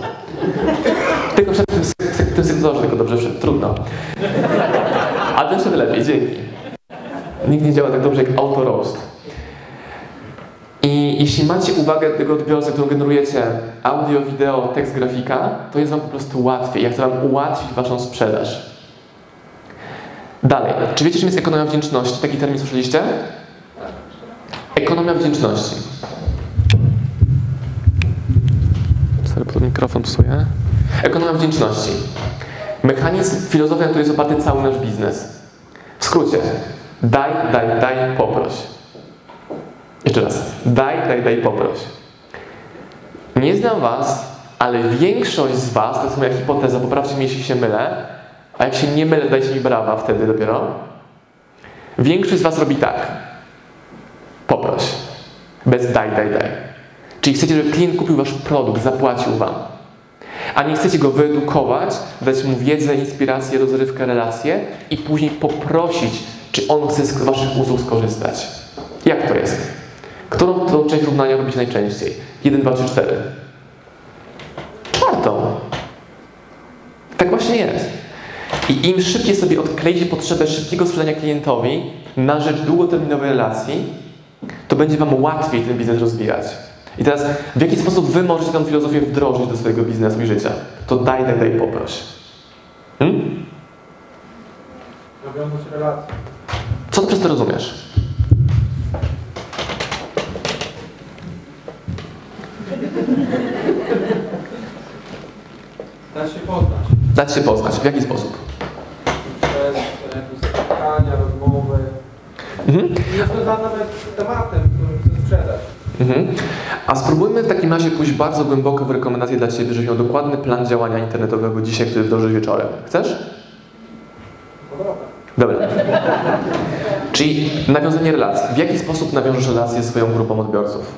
Tylko przed tym, tym sektorze tylko dobrze wszedł. Trudno. A ten wtedy lepiej, dzięki. Nikt nie działa tak dobrze jak auto roast. I jeśli macie uwagę tego odbiorcy, którą generujecie audio, wideo, tekst, grafika, to jest wam po prostu łatwiej. Ja chcę wam ułatwić waszą sprzedaż. Dalej. Czy wiecie, czym jest ekonomia wdzięczności? Taki termin słyszeliście? Ekonomia wdzięczności. Sorry, pod mikrofon psuję. Ekonomia wdzięczności. Mechanizm, filozofia, na której jest oparty cały nasz biznes. W skrócie. Daj, daj, daj, poproś. Jeszcze raz. Daj, daj, daj, poproś. Nie znam was, ale większość z was, to jest moja hipoteza, poprawcie mnie, jeśli się mylę, a jak się nie mylę, dajcie mi brawa wtedy dopiero. Większość z was robi tak. Poproś. Bez daj, daj, daj. Czyli chcecie, żeby klient kupił wasz produkt, zapłacił wam. A nie chcecie go wyedukować, dać mu wiedzę, inspirację, rozrywkę, relacje i później poprosić, czy on chce z waszych usług skorzystać. Jak to jest? Którą tą część równania robić najczęściej? 1, 2, 3, 4. Czwartą. Tak właśnie jest. I im szybciej sobie odkleicie potrzebę szybkiego sprzedania klientowi na rzecz długoterminowej relacji, to będzie Wam łatwiej ten biznes rozwijać. I teraz, w jaki sposób Wy możecie tę filozofię wdrożyć do swojego biznesu i życia? To daj, daj, daj, poproś. Hmm? Co ty przez to rozumiesz? Dać się poznać. Dać się poznać. W jaki sposób? Przez jakieś spotkania, rozmowy. Mhm. Nie związane nawet z tematem, którym chcę sprzedać. Mhm. A spróbujmy w takim razie pójść bardzo głęboko w rekomendacje dla Ciebie, żebyś miał dokładny plan działania internetowego dzisiaj, który wdrożysz wieczorem. Chcesz? Dobra. Czyli nawiązanie relacji. W jaki sposób nawiążesz relacje ze swoją grupą odbiorców?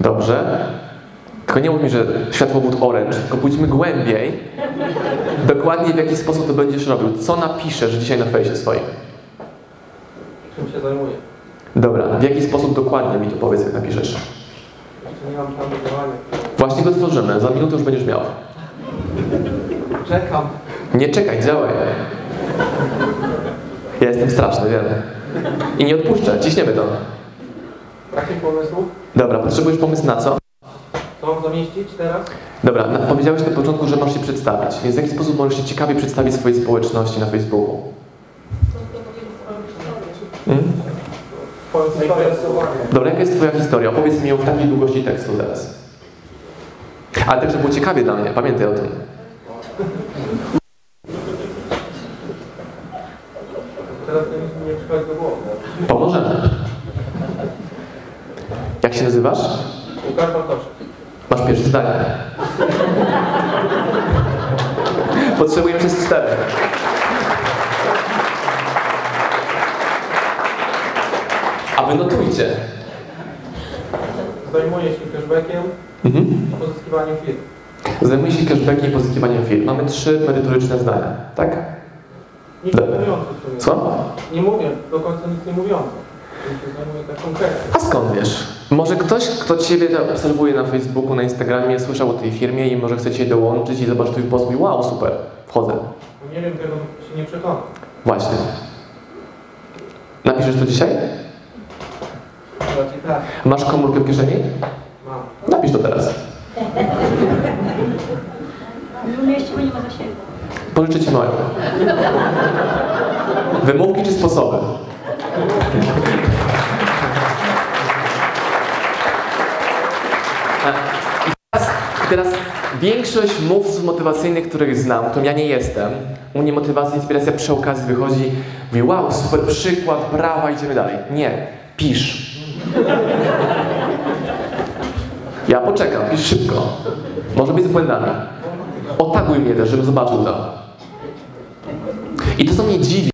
Dobrze. Tylko nie mów mi, że światłowód orange, tylko pójdźmy głębiej. Dokładnie w jaki sposób to będziesz robił. Co napiszesz dzisiaj na fejsie swoim? Czym się zajmuję? Dobra. W jaki sposób dokładnie mi to powiedz, jak napiszesz? Jeszcze nie mam planu działania. Właśnie go tworzymy. Za minutę już będziesz miał. Czekam. Nie czekaj, działaj. Ja jestem straszny, wiem. I nie odpuszczę, ciśniemy to. Brak mi pomysłu? Dobra, potrzebujesz pomysł na co? Mam zamieścić teraz? Dobra, powiedziałeś na początku, że masz się przedstawić. Więc w jaki sposób możesz się ciekawie przedstawić swojej społeczności na Facebooku? Hmm? Dobra, jaka jest twoja historia? Opowiedz mi ją w takiej długości tekstu teraz. Ale tak, żeby było ciekawie dla mnie, pamiętaj o tym. Teraz nie przychodzi do głowy. Pomożemy. Jak się nazywasz? Łukasz. Zdanie. Potrzebujemy się czterech. A wy notujcie. Zajmuję się cashbackiem Mhm. i pozyskiwaniem firm. Zajmuje się cashbackiem i pozyskiwaniem firm. Mamy trzy merytoryczne zdania, tak? Nic nie mówiące w sumie. Słucham? Nie mówię, do końca nic nie mówiące. Zajmuję. A skąd wiesz? Może ktoś, kto Ciebie obserwuje na Facebooku, na Instagramie, słyszał o tej firmie i może chce Cię dołączyć i zobaczy Twój post i wow, super, wchodzę. Bo nie wiem, tego się nie przekonam. Właśnie. Napiszesz to dzisiaj? Raczej tak. Masz komórkę w kieszeni? Mam. Napisz to teraz. W mieście nie ma zasięgu. Pożyczę Ci moją. Wymówki czy sposoby? Teraz, większość mówców motywacyjnych, których znam, to ja nie jestem. U mnie motywacja, inspiracja przy okazji wychodzi, mówi wow, super przykład, brawa, idziemy dalej. Nie, pisz. Ja poczekam, pisz szybko. Może być z błędami. Otaguj mnie też, żebym zobaczył to. I to, co mnie dziwi,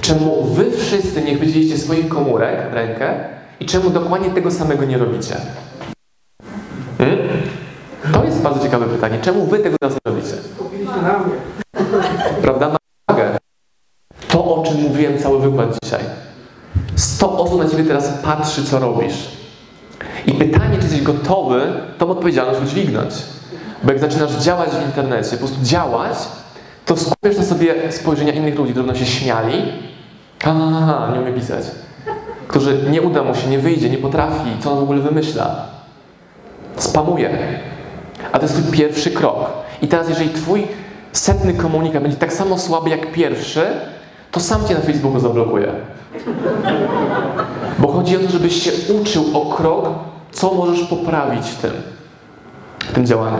czemu wy wszyscy nie chwyciliście swoich komórek w rękę i czemu dokładnie tego samego nie robicie. Hmm? To jest bardzo ciekawe pytanie. Czemu wy tego nie robicie? Skupiliście na mnie. Prawda? Ma wagę. To, o czym mówiłem cały wykład dzisiaj. 100 osób na ciebie teraz patrzy, co robisz. I pytanie, czy jesteś gotowy tą odpowiedzialność udźwignąć. Bo jak zaczynasz działać w internecie, po prostu działać, to skupiasz na sobie spojrzenia innych ludzi, którzy będą się śmiali. Ha, ha, ha, nie umie pisać. Którzy nie uda mu się, nie wyjdzie, nie potrafi, co on w ogóle wymyśla. Spamuje. A to jest twój pierwszy krok. I teraz, jeżeli twój setny komunikat będzie tak samo słaby jak pierwszy, to sam cię na Facebooku zablokuje. Bo chodzi o to, żebyś się uczył o krok, co możesz poprawić w tym, w tym działaniu.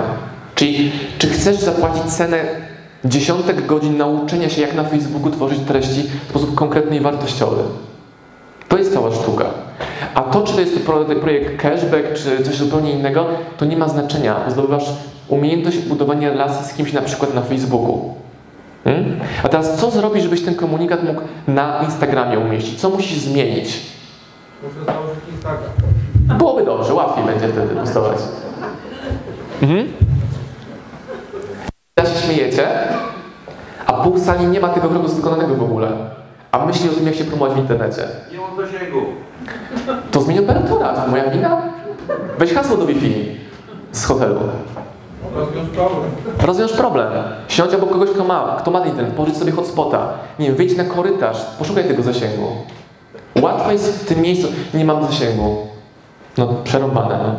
Czyli, czy chcesz zapłacić cenę dziesiątek godzin nauczenia się, jak na Facebooku tworzyć treści w sposób konkretny i wartościowy? To jest cała sztuka. A to, czy to jest pro- projekt cashback, czy coś zupełnie innego, to nie ma znaczenia. Zdobywasz umiejętność budowania relacji z kimś na przykład na Facebooku. Hmm? A teraz co zrobić, żebyś ten komunikat mógł na Instagramie umieścić? Co musisz zmienić? Muszę założyć Instagram. Byłoby dobrze, łatwiej będzie wtedy postawać. Mhm. Teraz się śmiejecie, a pół sali nie ma tego kroku wykonanego w ogóle. A myśli o tym, jak się promować w internecie. Nie mam zasięgu. To zmień operatora, to moja wina? Weź hasło do Wi-Fi z hotelu. Rozwiąż problem. Rozwiąż problem. Siądź obok kogoś, kto ma, kto ma internet, pożycz sobie hotspota. Nie wiem, wyjdź na korytarz, poszukaj tego zasięgu. Łatwo jest w tym miejscu, nie mam zasięgu. No, przerąbane, no.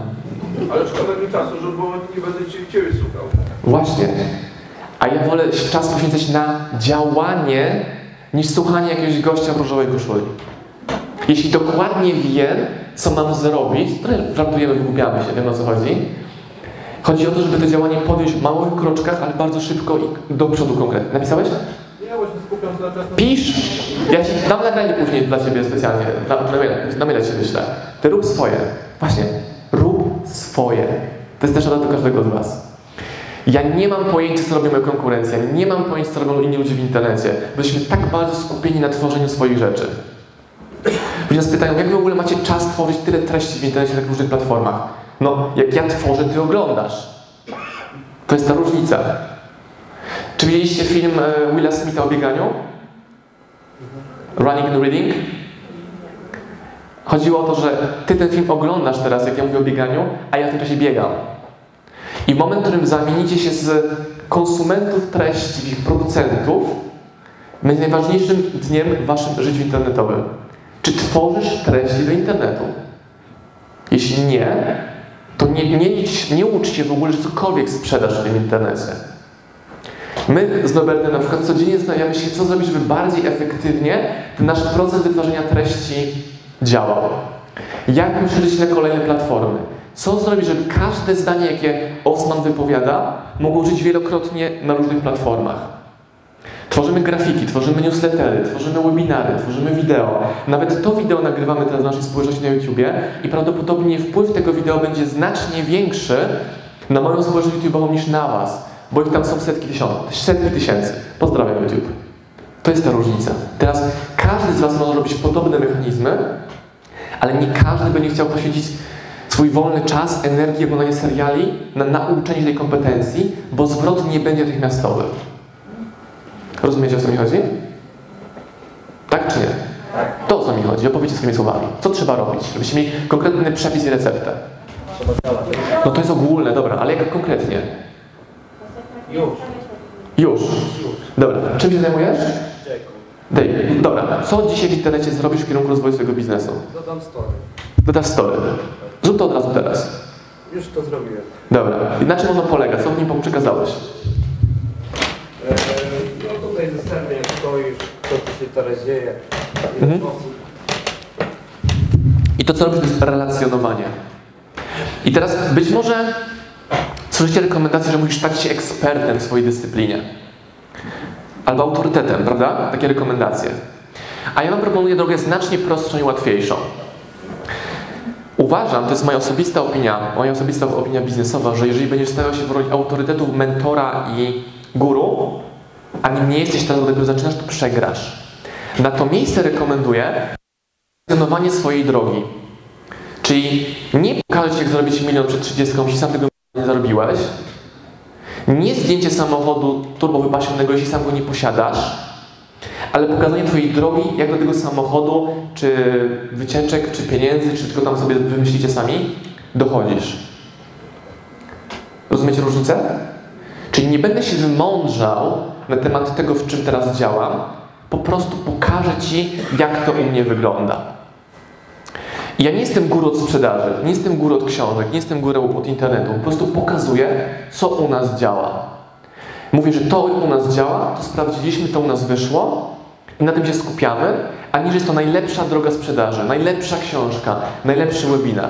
Ale szkoda mi czasu, że nie będę cię ciebie słuchał. Właśnie. A ja wolę czas poświęcać na działanie, niż słuchanie jakiegoś gościa w różowej koszuli. Jeśli dokładnie wiem, co mam zrobić, trochę żartujemy, wygłupiamy się, wiem o co chodzi. Chodzi o to, żeby to działanie podjąć w małych kroczkach, ale bardzo szybko i do przodu konkretnie. Napisałeś? Pisz! Ja ci dam nagranie później dla Ciebie specjalnie. Na, na maila Ci wyślę. Ty rób swoje. Właśnie. Rób swoje. To jest też rada do każdego z Was. Ja nie mam pojęcia, co robi moja konkurencja. Nie mam pojęcia, co robią inni ludzie w internecie. Jesteśmy tak bardzo skupieni na tworzeniu swoich rzeczy. Ludzie nas pytają, jak w ogóle macie czas tworzyć tyle treści w internecie na różnych platformach? No, jak ja tworzę, Ty oglądasz. To jest ta różnica. Czy widzieliście film e, Willa Smitha o bieganiu? Running and Reading? Chodziło o to, że ty ten film oglądasz teraz, jak ja mówię o bieganiu, a ja w tym czasie biegam. I moment, w którym zamienicie się z konsumentów treści w ich producentów, będzie najważniejszym dniem w waszym życiu internetowym. Czy tworzysz treści do internetu? Jeśli nie, to nie, nie, nie uczcie w ogóle, że cokolwiek sprzedasz w tym internecie. My z Norbertem na przykład codziennie zastanawiamy się, co zrobić, żeby bardziej efektywnie ten nasz proces wytwarzania treści działał. Jak przeżyć na kolejne platformy? Co zrobić, żeby każde zdanie, jakie Osman wypowiada, mogło żyć wielokrotnie na różnych platformach? Tworzymy grafiki, tworzymy newslettery, tworzymy webinary, tworzymy wideo. Nawet to wideo nagrywamy teraz w naszej społeczności na YouTubie i prawdopodobnie wpływ tego wideo będzie znacznie większy na moją społeczność YouTube'ową niż na Was, bo ich tam są setki tysięcy. Setki tysięcy. Pozdrawiam YouTube. To jest ta różnica. Teraz każdy z Was może robić podobne mechanizmy, ale nie każdy będzie chciał poświęcić Twój wolny czas, energię, oglądanie seriali na nauczenie tej kompetencji, bo zwrot nie będzie natychmiastowy. Rozumiecie, o co mi chodzi? Tak czy nie? To o co mi chodzi, opowiedzcie swoimi słowami. Co trzeba robić, żebyście mieli konkretny przepis i receptę? No to jest ogólne, dobra, ale jak konkretnie? Już. Już. Dobra, czym się zajmujesz? Dej, dobra, co dzisiaj w internecie zrobisz w kierunku rozwoju swojego biznesu? Dodam story. Dodasz story. Zrób to od razu teraz. Już to zrobiłem. Dobra, i na czym ono polega? Co w nim przekazałeś? Eee, no tutaj zestawię jak stoisz, co tu się teraz dzieje. Mhm. I to, co robisz, to jest relacjonowanie. I teraz być może słyszycie rekomendację, że musisz stać się ekspertem w swojej dyscyplinie. Albo autorytetem, prawda? Takie rekomendacje. A ja Wam proponuję drogę znacznie prostszą i łatwiejszą. Uważam, to jest moja osobista opinia, moja osobista opinia biznesowa, że jeżeli będziesz stawiał się w roli autorytetu, mentora i guru, a nim nie jesteś tam, dopiero zaczynasz, to przegrasz. Na to miejsce rekomenduję relacjonowanie swojej drogi. Czyli nie pokażę Ci, jak zarobić milion przed 30, jeśli sam tego nie zarobiłeś. Nie zdjęcie samochodu turbo wypasionego, jeśli sam go nie posiadasz. Ale pokazanie Twojej drogi, jak do tego samochodu, czy wycieczek, czy pieniędzy, czy tylko tam sobie wymyślicie sami, dochodzisz. Rozumiecie różnicę? Czyli nie będę się wymądrzał na temat tego, w czym teraz działam, po prostu pokażę Ci, jak to u mnie wygląda. Ja nie jestem guru od sprzedaży, nie jestem guru od książek, nie jestem guru od internetu. Po prostu pokazuję, co u nas działa. Mówię, że to u nas działa, to sprawdziliśmy, to u nas wyszło i na tym się skupiamy, a nie, że jest to najlepsza droga sprzedaży, najlepsza książka, najlepszy webinar.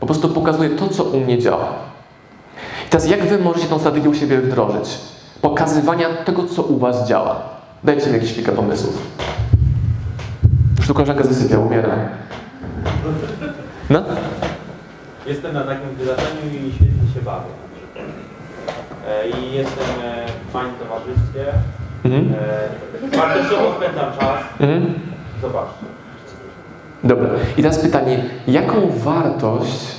Po prostu pokazuję to, co u mnie działa. I teraz jak Wy możecie tą strategię u siebie wdrożyć? Pokazywania tego, co u Was działa. Dajcie mi jakieś kilka pomysłów. Już tu koleżanka zasypia, umiera. No? Jestem na takim wydarzeniu i świetnie się bawię. E, I jestem e, w fajnym towarzystwie. Mhm. E, wartościowo spędzam czas. Mhm. Zobaczcie. Dobra. I teraz pytanie, jaką wartość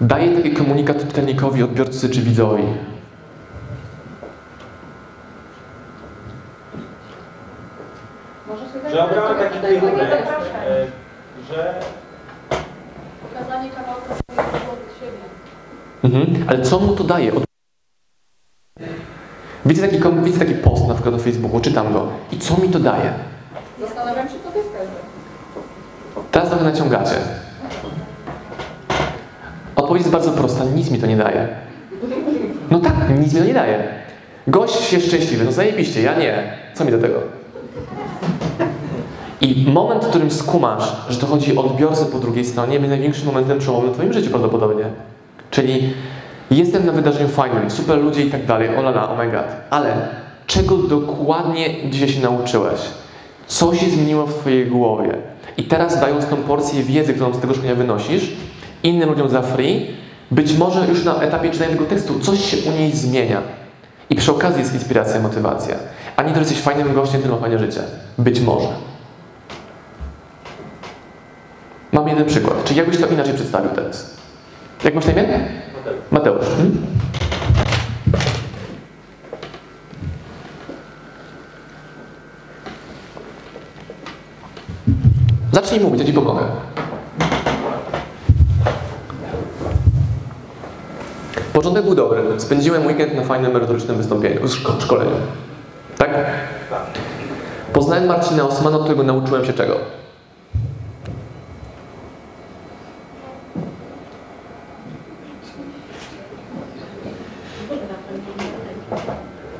daje taki komunikat czytelnikowi, odbiorcy czy widzowi? Może się Że obrałem taki kierunek, e, że Pokazanie kawałka swojego od siebie. Mhm. Ale co mu to daje? Od... Widzę taki, widzę taki post na przykład na Facebooku, czytam go. I co mi to daje? Zastanawiam się, co ty wtedy. Teraz trochę naciągacie. Odpowiedź jest bardzo prosta. Nic mi to nie daje. No tak, nic mi to nie daje. Gość jest szczęśliwy, no zajebiście, ja nie. Co mi do tego? I moment, w którym skumasz, że to chodzi o odbiorcę po drugiej stronie, będzie największym momentem przełomowym w Twoim życiu prawdopodobnie. Czyli jestem na wydarzeniu fajnym, super ludzie i tak dalej, o la la, oh my. Ale czego dokładnie dzisiaj się nauczyłeś? Co się zmieniło w Twojej głowie? I teraz dając tą porcję wiedzy, którą z tego szkolenia wynosisz, innym ludziom za free, być może już na etapie czytania tego tekstu coś się u niej zmienia. I przy okazji jest inspiracja, motywacja. A nie to, że jesteś fajnym gościem, ma fajne życie. Być może. Mam jeden przykład. Czy jakbyś to inaczej przedstawił teraz? Jak masz na imię? Mateusz. Hmm? Zacznij mówić, ja Ci pomogę. Początek był dobry. Spędziłem weekend na fajnym, merytorycznym wystąpieniu, szko- szkoleniu. Tak? Poznałem Marcina Osmana, od którego nauczyłem się czego?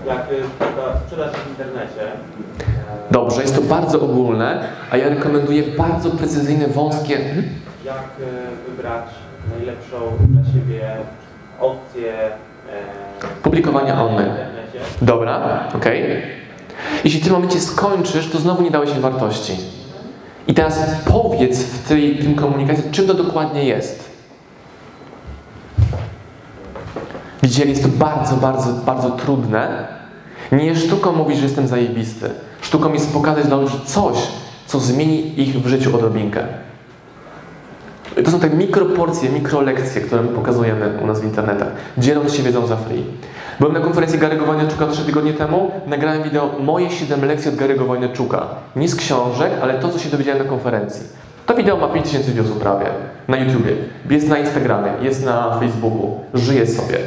Jak e, sprzeda- sprzedaż w internecie, Dobrze, jest to bardzo ogólne, a ja rekomenduję bardzo precyzyjne, wąskie. Jak e, wybrać najlepszą dla siebie opcję e, Publikowania online. Dobra, okej. Jeśli w tym momencie skończysz, to znowu nie dałeś im wartości. I teraz powiedz w tej, tym komunikacji, czym to dokładnie jest. Widzicie, jest to bardzo, bardzo, bardzo trudne. Nie sztuką mówić, że jestem zajebisty. Sztuką jest pokazać dla ludzi coś, co zmieni ich w życiu odrobinkę. To są te mikroporcje, mikrolekcje, które my pokazujemy u nas w internetach, dzieląc się wiedzą za free. Byłem na konferencji Gary'ego Wojnaczuka 3 tygodnie temu, nagrałem wideo moje 7 lekcji od Gary'ego Wojnaczuka. Nie z książek, ale to, co się dowiedziałem na konferencji. To wideo ma 5000 viewsów prawie na YouTubie, jest na Instagramie, jest na Facebooku, żyje sobie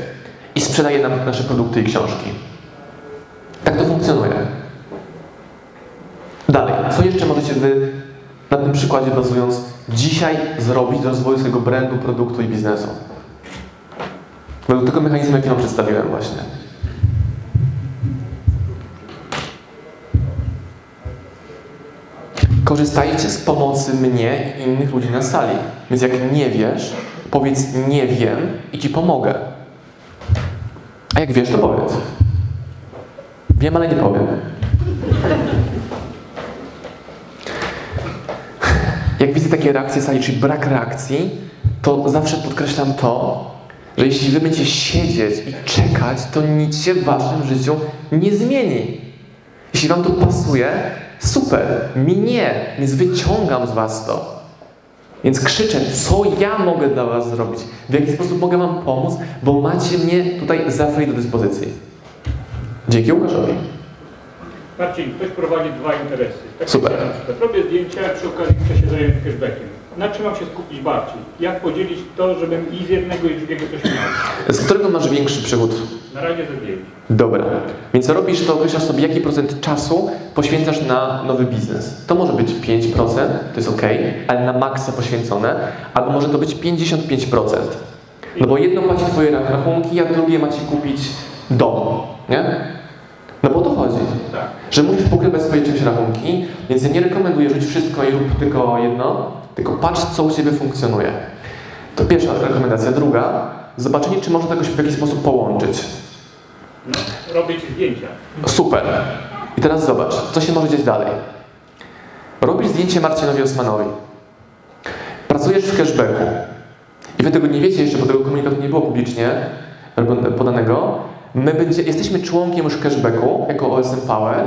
i sprzedaje nam nasze produkty i książki. Tak to funkcjonuje. Dalej, co jeszcze możecie Wy na tym przykładzie bazując dzisiaj zrobić do rozwoju swojego brandu, produktu i biznesu? Według tego mechanizmu, jaki Wam przedstawiłem właśnie. Korzystajcie z pomocy mnie i innych ludzi na sali. Więc jak nie wiesz, powiedz nie wiem i Ci pomogę. A jak wiesz, to powiedz. Wiem, ale nie powiem. Jak widzę takie reakcje sali, czyli brak reakcji, to zawsze podkreślam to, że jeśli wy będziecie siedzieć i czekać, to nic się w waszym życiu nie zmieni. Jeśli wam to pasuje, super, mi nie, więc wyciągam z was to. Więc krzyczę, co ja mogę dla was zrobić, w jaki sposób mogę wam pomóc, bo macie mnie tutaj zawsze do dyspozycji. Dzięki Łukaszowi. Marcin, ktoś prowadzi dwa interesy. Tak Super. ja robię zdjęcia, przy okazji chcę się zająć cashbackiem. Na czym mam się skupić bardziej? Jak podzielić to, żebym i z jednego i z drugiego coś miał? Z którego masz większy przychód? Na razie ze zdjęć. Dobra. Więc co robisz, to określasz sobie, jaki procent czasu poświęcasz na nowy biznes. To może być 5%, to jest ok, ale na maksa poświęcone, albo może to być 55%. No bo jedno płaci twoje rach- rachunki, a drugie ma ci kupić dom, nie? No bo o to chodzi. Tak. Że musisz pokrywać swoje czymś rachunki, więc ja nie rekomenduję rzuć wszystko i rób tylko jedno, tylko patrz, co u Ciebie funkcjonuje. To pierwsza rekomendacja. Druga, zobaczenie, czy można to jakoś w jakiś sposób połączyć. No, robię ci zdjęcia. Super. I teraz zobacz, co się może dziać dalej. Robisz zdjęcie Marcinowi Osmanowi. Pracujesz w cashbacku. I wy tego nie wiecie jeszcze, bo tego komunikatu nie było publicznie podanego. My będzie, jesteśmy członkiem już cashbacku jako OSM Power.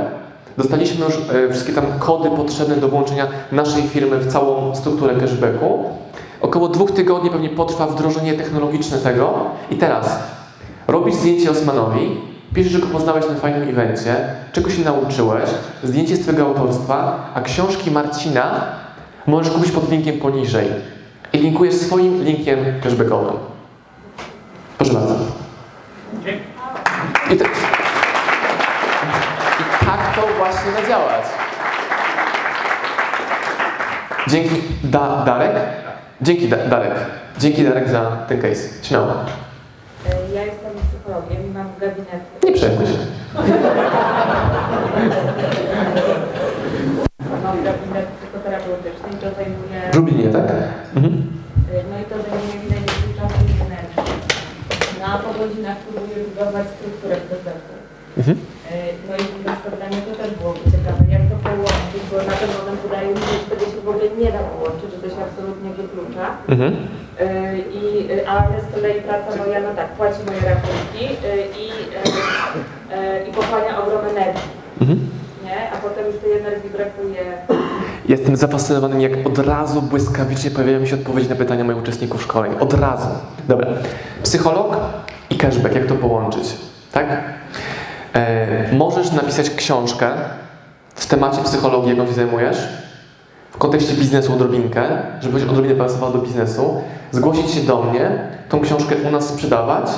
Dostaliśmy już e, wszystkie tam kody potrzebne do włączenia naszej firmy w całą strukturę cashbacku. Około dwóch tygodni pewnie potrwa wdrożenie technologiczne tego. I teraz robisz zdjęcie Osmanowi, piszesz, że go poznałeś na fajnym evencie, czego się nauczyłeś, zdjęcie z twojego autorstwa, a książki Marcina możesz kupić pod linkiem poniżej. I linkujesz swoim linkiem cashbackowym. Proszę bardzo. I, te... I tak to właśnie ma działać. Dzięki da Darek. Dzięki da Darek. Dzięki Darek za ten case. Śmiało. Ja jestem psychologiem i mam gabinet. Nie przejmuj się. Mam gabinet psychoterapeutyczny i to zajmuje. W Lublinie, tak? Mhm. A po godzinach próbuję budować strukturę procesu. Mhm. No i dla mnie to też byłoby ciekawe, jak to połączyć, bo na ten moment wydaje mi się, że tego się w ogóle nie da połączyć, że to się absolutnie wyklucza. Mhm. Y, I, y, ale z kolei praca moja, no tak, płaci moje rachunki i, i pochłania ogrom energii, Mhm. nie? A potem już tej energii brakuje. Jestem zafascynowany, jak od razu błyskawicznie pojawiają się odpowiedzi na pytania moich uczestników szkoleń. Od razu. Dobra. Psycholog i cashback, jak to połączyć? Tak? E, możesz napisać książkę w temacie psychologii, jaką się zajmujesz, w kontekście biznesu odrobinkę, żebyś odrobinę pasował do biznesu, zgłosić się do mnie, tą książkę u nas sprzedawać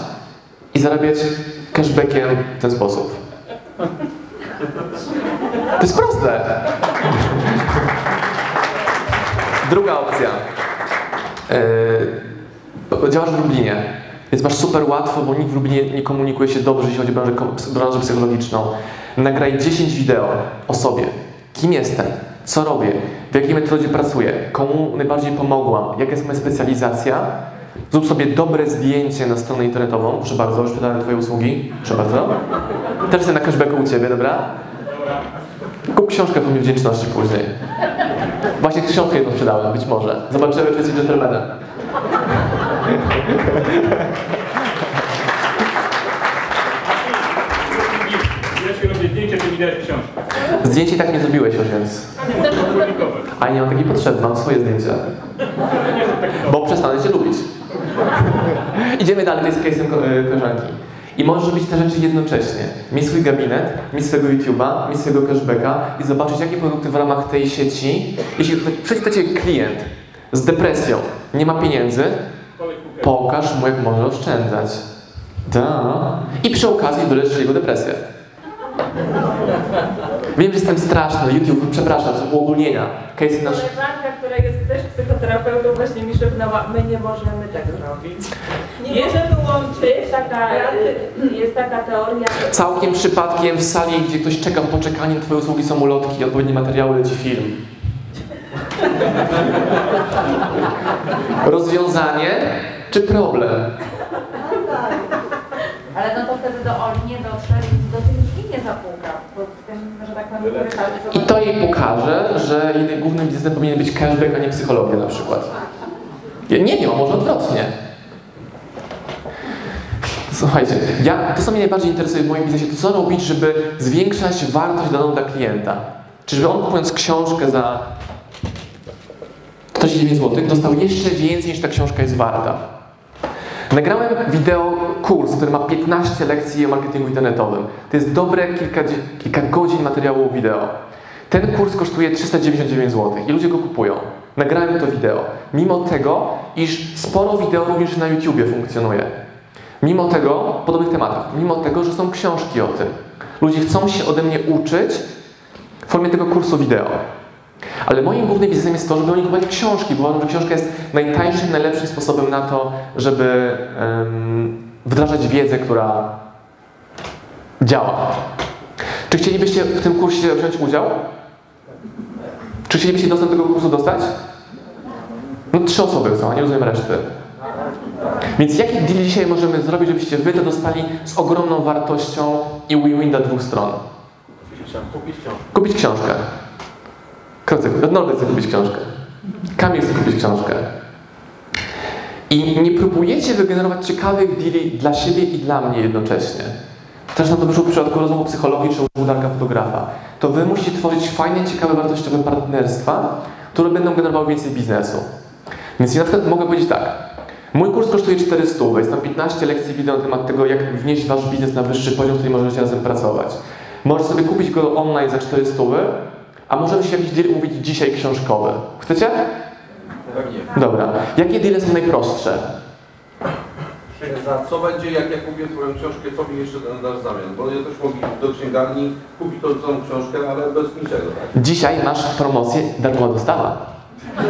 i zarabiać cashbackiem w ten sposób. To jest proste. Druga opcja. Yy, działasz w Lublinie, więc masz super łatwo, bo nikt w Lublinie nie komunikuje się dobrze, jeśli chodzi o branżę, branżę psychologiczną. Nagraj 10 wideo o sobie. Kim jestem? Co robię? W jakiej metodzie pracuję? Komu najbardziej pomogłam? Jaka jest moja specjalizacja? Zrób sobie dobre zdjęcie na stronę internetową. Proszę bardzo, już sprzedałem Twoje usługi. Proszę bardzo. Też jestem na cashbacku u Ciebie, dobra? Kup książkę po mnie wdzięczności później. Właśnie książkę jedną sprzedałem, być może. Zobaczymy, czy jesteś dżentelmenem. Zdjęcie tak nie zrobiłeś więc... A nie mam takiej potrzeby, mam swoje zdjęcia. Bo przestanę cię lubić. Idziemy dalej, to jest case'em ko- e, koleżanki. I możesz robić te rzeczy jednocześnie. Mieć swój gabinet, mieć swojego YouTube'a, mieć swojego cashbacka i zobaczyć, jakie produkty w ramach tej sieci, jeśli Ciebie klient z depresją, nie ma pieniędzy, pokaż mu, jak może oszczędzać. Da. I przy okazji wyleczysz jego depresję. Wiem, że jestem straszny, YouTube, przepraszam, to uogólnienia. Casey nasz... Koleżanka, która jest też psychoterapeutą, właśnie mi szepnęła, my nie możemy tego robić. Nie jest, możemy łączyć. Jest taka, jest taka teoria, Całkiem przypadkiem w sali, gdzie ktoś czeka w poczekaniem, twoje usługi są ulotki, odpowiednie materiały, leci film. Rozwiązanie czy problem? Ale no to wtedy do Oli nie dotrze i do tych drzwi nie zapuka, bo w tym, że tak powiem, I to jej pokaże, że jej głównym biznesem powinien być cashback, a nie psychologia na przykład. Nie wiem, a może odwrotnie. Słuchajcie, ja, to co mnie najbardziej interesuje w moim biznesie, to co robić, żeby zwiększać wartość daną dla klienta. Czy żeby on kupując książkę za 49 zł, dostał jeszcze więcej niż ta książka jest warta. Nagrałem wideo kurs, który ma 15 lekcji o marketingu internetowym. To jest dobre kilka, kilka godzin materiału wideo. Ten kurs kosztuje 399 zł i ludzie go kupują. Nagrałem to wideo. Mimo tego, iż sporo wideo również na YouTubie funkcjonuje. Mimo tego, podobnych tematach, mimo tego, że są książki o tym. Ludzie chcą się ode mnie uczyć w formie tego kursu wideo. Ale moim głównym biznesem jest to, żeby oni kupować książki, bo uważam, że książka jest najtańszym, najlepszym sposobem na to, żeby em, wdrażać wiedzę, która działa. Czy chcielibyście w tym kursie wziąć udział? Czy chcielibyście dostęp do tego kursu dostać? No trzy osoby są, a nie rozumiem reszty. Więc jaki deal dzisiaj możemy zrobić, żebyście wy to dostali z ogromną wartością i win-win dla dwóch stron? Kupić książkę. Kupić książkę. Kto chce? Chce kupić książkę. Kamil chce kupić książkę. I nie próbujecie wygenerować ciekawych deali dla siebie i dla mnie jednocześnie. Też na to wyszło w przypadku rozmowy psychologii czy udarka fotografa. To wy musicie tworzyć fajne, ciekawe, wartościowe partnerstwa, które będą generowały więcej biznesu. Więc ja na przykład mogę powiedzieć tak. Mój kurs kosztuje 400, jest tam 15 lekcji wideo na temat tego, jak wnieść wasz biznes na wyższy poziom, w którym możecie razem pracować. Możesz sobie kupić go online za 400, a możemy się jakiś deal umówić dzisiaj książkowy. Chcecie? Dobra. Jakie deale są najprostsze? Za co będzie, jak ja kupię Twoją książkę, co mi jeszcze dasz zamian? Bo ja też mogę iść do księgarni, kupić tą całą książkę, ale bez niczego, tak? Dzisiaj masz promocję darmowa dostawa.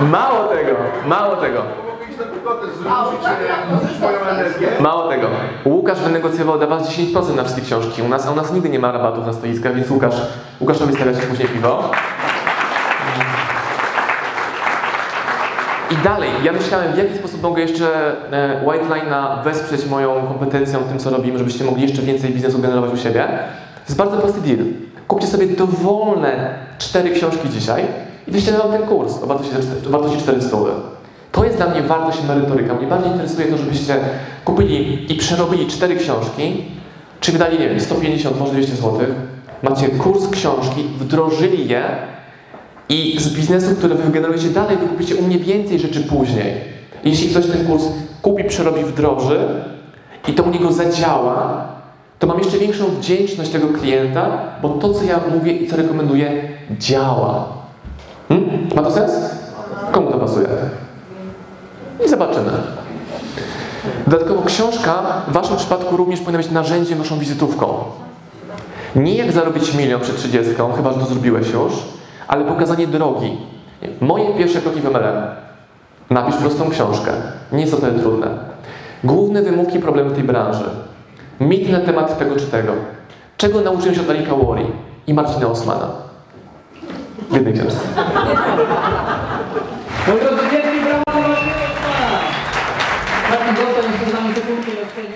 Mało tego, mało tego. Mało tego. Łukasz wynegocjował dla Was 10% na wszystkie książki u nas, a u nas nigdy nie ma rabatów na stoiskach, więc Łukasz, Łukaszowi stawia się później piwo. I dalej, ja myślałem, w jaki sposób mogę jeszcze e, White Line'a wesprzeć moją kompetencją tym, co robimy, żebyście mogli jeszcze więcej biznesu generować u siebie. To jest bardzo prosty deal. Kupcie sobie dowolne cztery książki dzisiaj i wyślę wam ten kurs o wartości, o wartości 400. To jest dla mnie wartość merytoryka. Mnie bardziej interesuje to, żebyście kupili i przerobili cztery książki, czy wydali, nie wiem, 150, może 200 zł. Macie kurs książki, wdrożyli je i z biznesu, który wy wygenerujecie dalej, wy kupicie u mnie więcej rzeczy później. Jeśli ktoś ten kurs kupi, przerobi, wdroży i to u niego zadziała, to mam jeszcze większą wdzięczność tego klienta, bo to, co ja mówię i co rekomenduję, działa. Hmm? Ma to sens? Komu to pasuje? I zobaczymy. Dodatkowo książka w Waszym przypadku również powinna być narzędziem, Waszą wizytówką. Nie jak zarobić milion przed 30, chyba że to zrobiłeś już, ale pokazanie drogi. Moje pierwsze kroki w MLM. Napisz prostą książkę. Nie jest to tyle trudne. Główne wymówki problemy tej branży. Mit na temat tego czy tego. Czego nauczyłem się od Alika Wori i Marcina Osmana? W jednej książce wielki brawa dla Marcina Osmana. Marcin, zostań jeszcze z nami sekundkę na scenie.